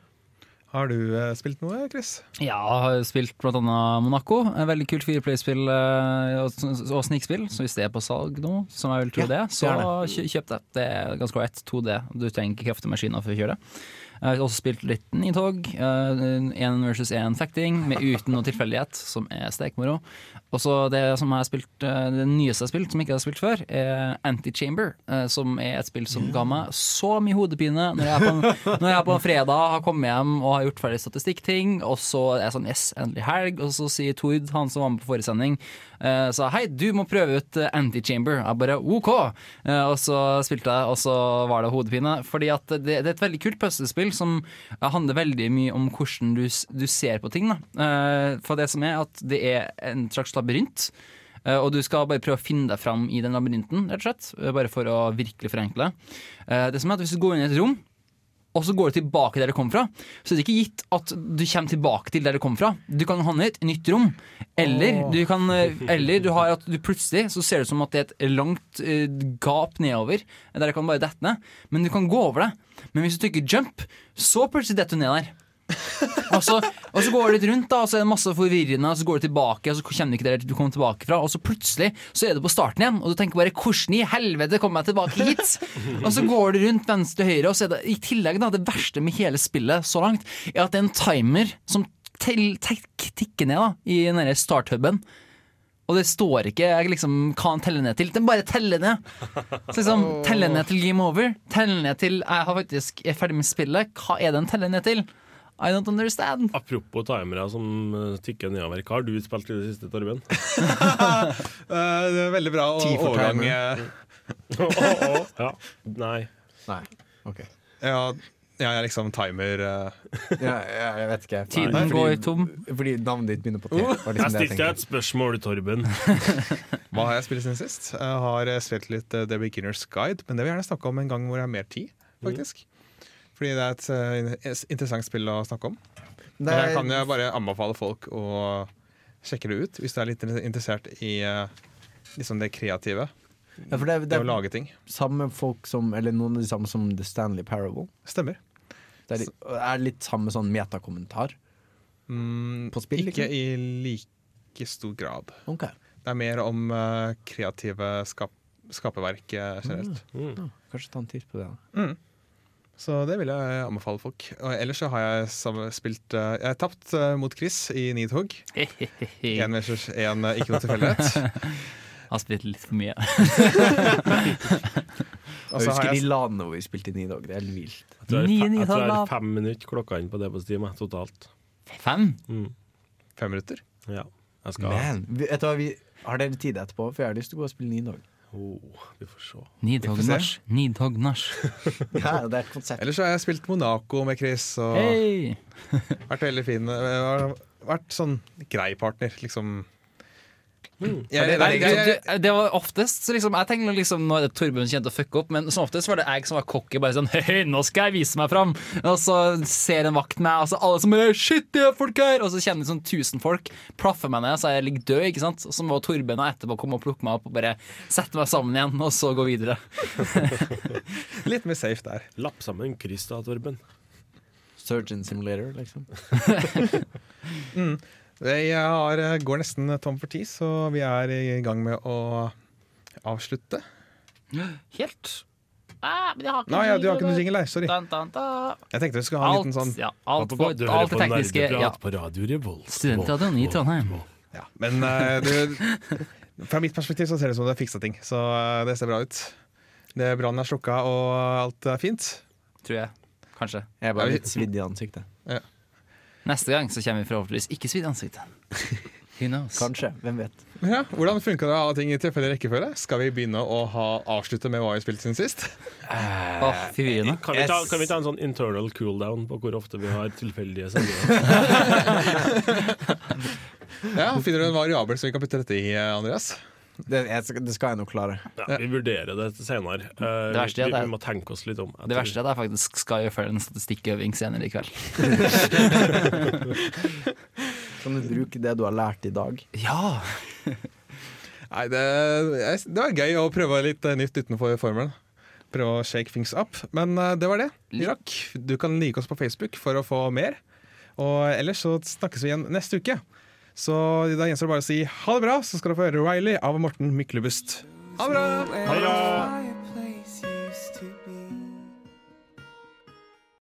Har du eh, spilt noe, Chris? Ja, jeg har spilt annet Monaco. En veldig kult fireplayerspill eh, og, og snikspill. Så hvis det er på salg nå, som jeg vil tro Ja, det, så det kjøp det. Det er ganske ålreit. 2D. Du trenger ikke kraftige maskiner for å kjøre det. Jeg har også spilt litt Nidhogg. Én versus én fekting, med uten noe tilfeldighet, som er stekmoro. Og så det som jeg har spilt eh, Det nyeste jeg har spilt, som jeg ikke har spilt før, er Antichamber. eh, Som er et spill som ga meg så mye hodepine når jeg på når jeg på fredag har kommet hjem og har gjort ferdig statistikkting, og så er jeg sånn yes, endelig helg, og så sier Tord, han som var med på forrige sending, eh, sa hei, du må prøve ut eh, Antichamber. Jeg bare OK! Eh, Og så spilte jeg, og så var det hodepine. Fordi at det, det er et veldig kult puslespill som handler veldig mye om hvordan du, du ser på ting. Eh, For det som er at det er en slags labyrint. Og du skal bare prøve å finne deg fram i den labyrinten, rett og slett. Bare for å virkelig forenkle. Det som er at Hvis du går inn i et rom, og så går du tilbake der du kom fra, så det er ikke gitt at du kommer tilbake til der du kom fra. Du kan havne i et nytt rom. Eller du kan eh, Eller du har at du plutselig så ser det ut som at det er et langt uh, gap nedover, der du kan bare dette ned. Men du kan gå over det. Men hvis du trykker jump, så plutselig detter du ned der. Og så, og så går du litt rundt, da, og så er det masse forvirrende, og så går du tilbake, og så kjenner du ikke der du kom tilbake fra, og så plutselig så er du på starten igjen, og du tenker bare 'hvordan i helvete kommer jeg tilbake hit?' Og så går du rundt venstre og høyre, og så er det i tillegg da, det verste med hele spillet så langt, er at det er en timer som tikker ned da, i den starthuben. Og det står ikke liksom, hva han teller ned til. Den bare teller ned. Så liksom, Teller ned til game over. Teller ned til jeg har faktisk er ferdig med spillet. Hva er den teller ned til? I don't understand. Apropos timere som eh, tikker nedover. Hva har du spilt i det siste, Torben? Eh, det er veldig bra og overgang. for oh, timer. eh, ja. Nei. Nei. Ok. Ja, ja, jeg er liksom timer eh. Ja, ja, jeg vet ikke. Tiden Nei, fordi- går tom. Fordi navnet ditt begynner på T. liksom Jeg stilte deg et spørsmål, Torben. Hva har jeg spilt siden sist? Jeg har spilt litt The Beginner's Guide, men det vil jeg gjerne snakke om en gang hvor jeg har mer tid. faktisk Fordi det er et eh, interessant spill å snakke om. Det er- jeg kan jo bare anbefale folk å sjekke det ut hvis du er litt interessert i eh, liksom det kreative. Ja, for det, er- det er å lage ting. samme folk som Eller noen av de samme som The Stanley Parable. Stemmer. Det er litt, er litt samme sånn metakommentar Mm, på spill. ikke Liksom. i like stor grad. Okay. Det er mer om uh, kreative skap skaperverk generelt. Mm. Mm. Ja, kanskje ta en titt på det. da. Så det vil jeg anbefale folk. Og ellers så har jeg spilt eh, Jeg har tapt eh, mot Chris i Nidhogg. Én versus én, eh, ikke noe tilfeldighet. Har spilt litt for mye. Jeg husker har husker de jeg landene hvor vi spilte i Nidhogg. Det er helt vilt. Jeg tror det er, jeg jeg har fem minutter klokka inn på det på Steam, totalt. Fem? Mm. fem minutter. Ja. Jeg skal Men vet du hva, vi, har dere tid etterpå? For jeg har lyst til å gå og spille Nidhogg. Oh, Vi får se. Nidhogg nach. Ja, det er konsept. Ellers har jeg spilt Monaco med Chris og Hei! vært veldig fin. Vært sånn grei partner, liksom. Nei, det, det, det var oftest liksom, Jeg tenkte liksom Nå er det Torbjørn kjente å fucke opp, men som oftest var det jeg som var cocky. Bare sånn Hei, nå skal jeg vise meg fram! Og så ser en vakt meg, og så alle som Shit, det er folk her! Og så kjenner jeg sånn tusen folk, plaffer meg ned, så jeg ligger død, ikke sant? Og så må Torbjørn etterpå komme og plukke meg opp og bare sette meg sammen igjen, og så gå videre. litt mer safe der. Lapp sammen kryss da, Torben. Surgeon Simulator, liksom. Jeg har, eh, går nesten tom for tid, så vi er i gang med å avslutte. Helt. Ah, men jeg har ikke Nei, ja, du har ikke noe jingle, nei. Sorry. Dan, dan, dun. Jeg tenkte vi skulle ha en Alt, liten sånn ja, alt, Du for, alt det tekniske. Ja. på Radio Revolt. Studentradioen i Trondheim. ja. Men uh, du, fra mitt perspektiv så ser det ut som du har fiksa ting, så uh, det ser bra ut. Det Brannen er slukka, og alt er fint. Tror jeg. Kanskje. Jeg er bare litt svidd i ansiktet. Neste gang så kommer vi forhåpentligvis ikke svidd i ansiktet. Who knows? Kanskje. Hvem vet. Ja, hvordan funka det å ha ting i tilfeldig rekkefølge? Skal vi begynne å ha, avslutte med hva vi har spilt siden sist? Åh, oh, Kan vi, ta, kan vi ta en sånn internal cooldown på hvor ofte vi har tilfeldige sendinger? Ja, Finner du en variabel som vi kan putte dette i, Andreas? Det, jeg, skal- det skal jeg nok klare. Ja, vi vurderer det senere. Uh, Det verste er vi, vi må tenke oss litt om. Det tror- verste er at jeg faktisk skal gjøre en statistikkøving senere i kveld. Kan du bruke det du har lært i dag? Ja! Nei, det, jeg- det var gøy å prøve litt eh, nytt utenfor formelen. Prøve å shake things up. Men eh, det var det. Irak. Du kan like oss på Facebook for å få mer. Og ellers så snakkes vi igjen neste uke. Så da gjenstår det bare å si ha det bra, så skal dere få høre Riley av Morten Myklebust. Ha det bra! Ha det bra!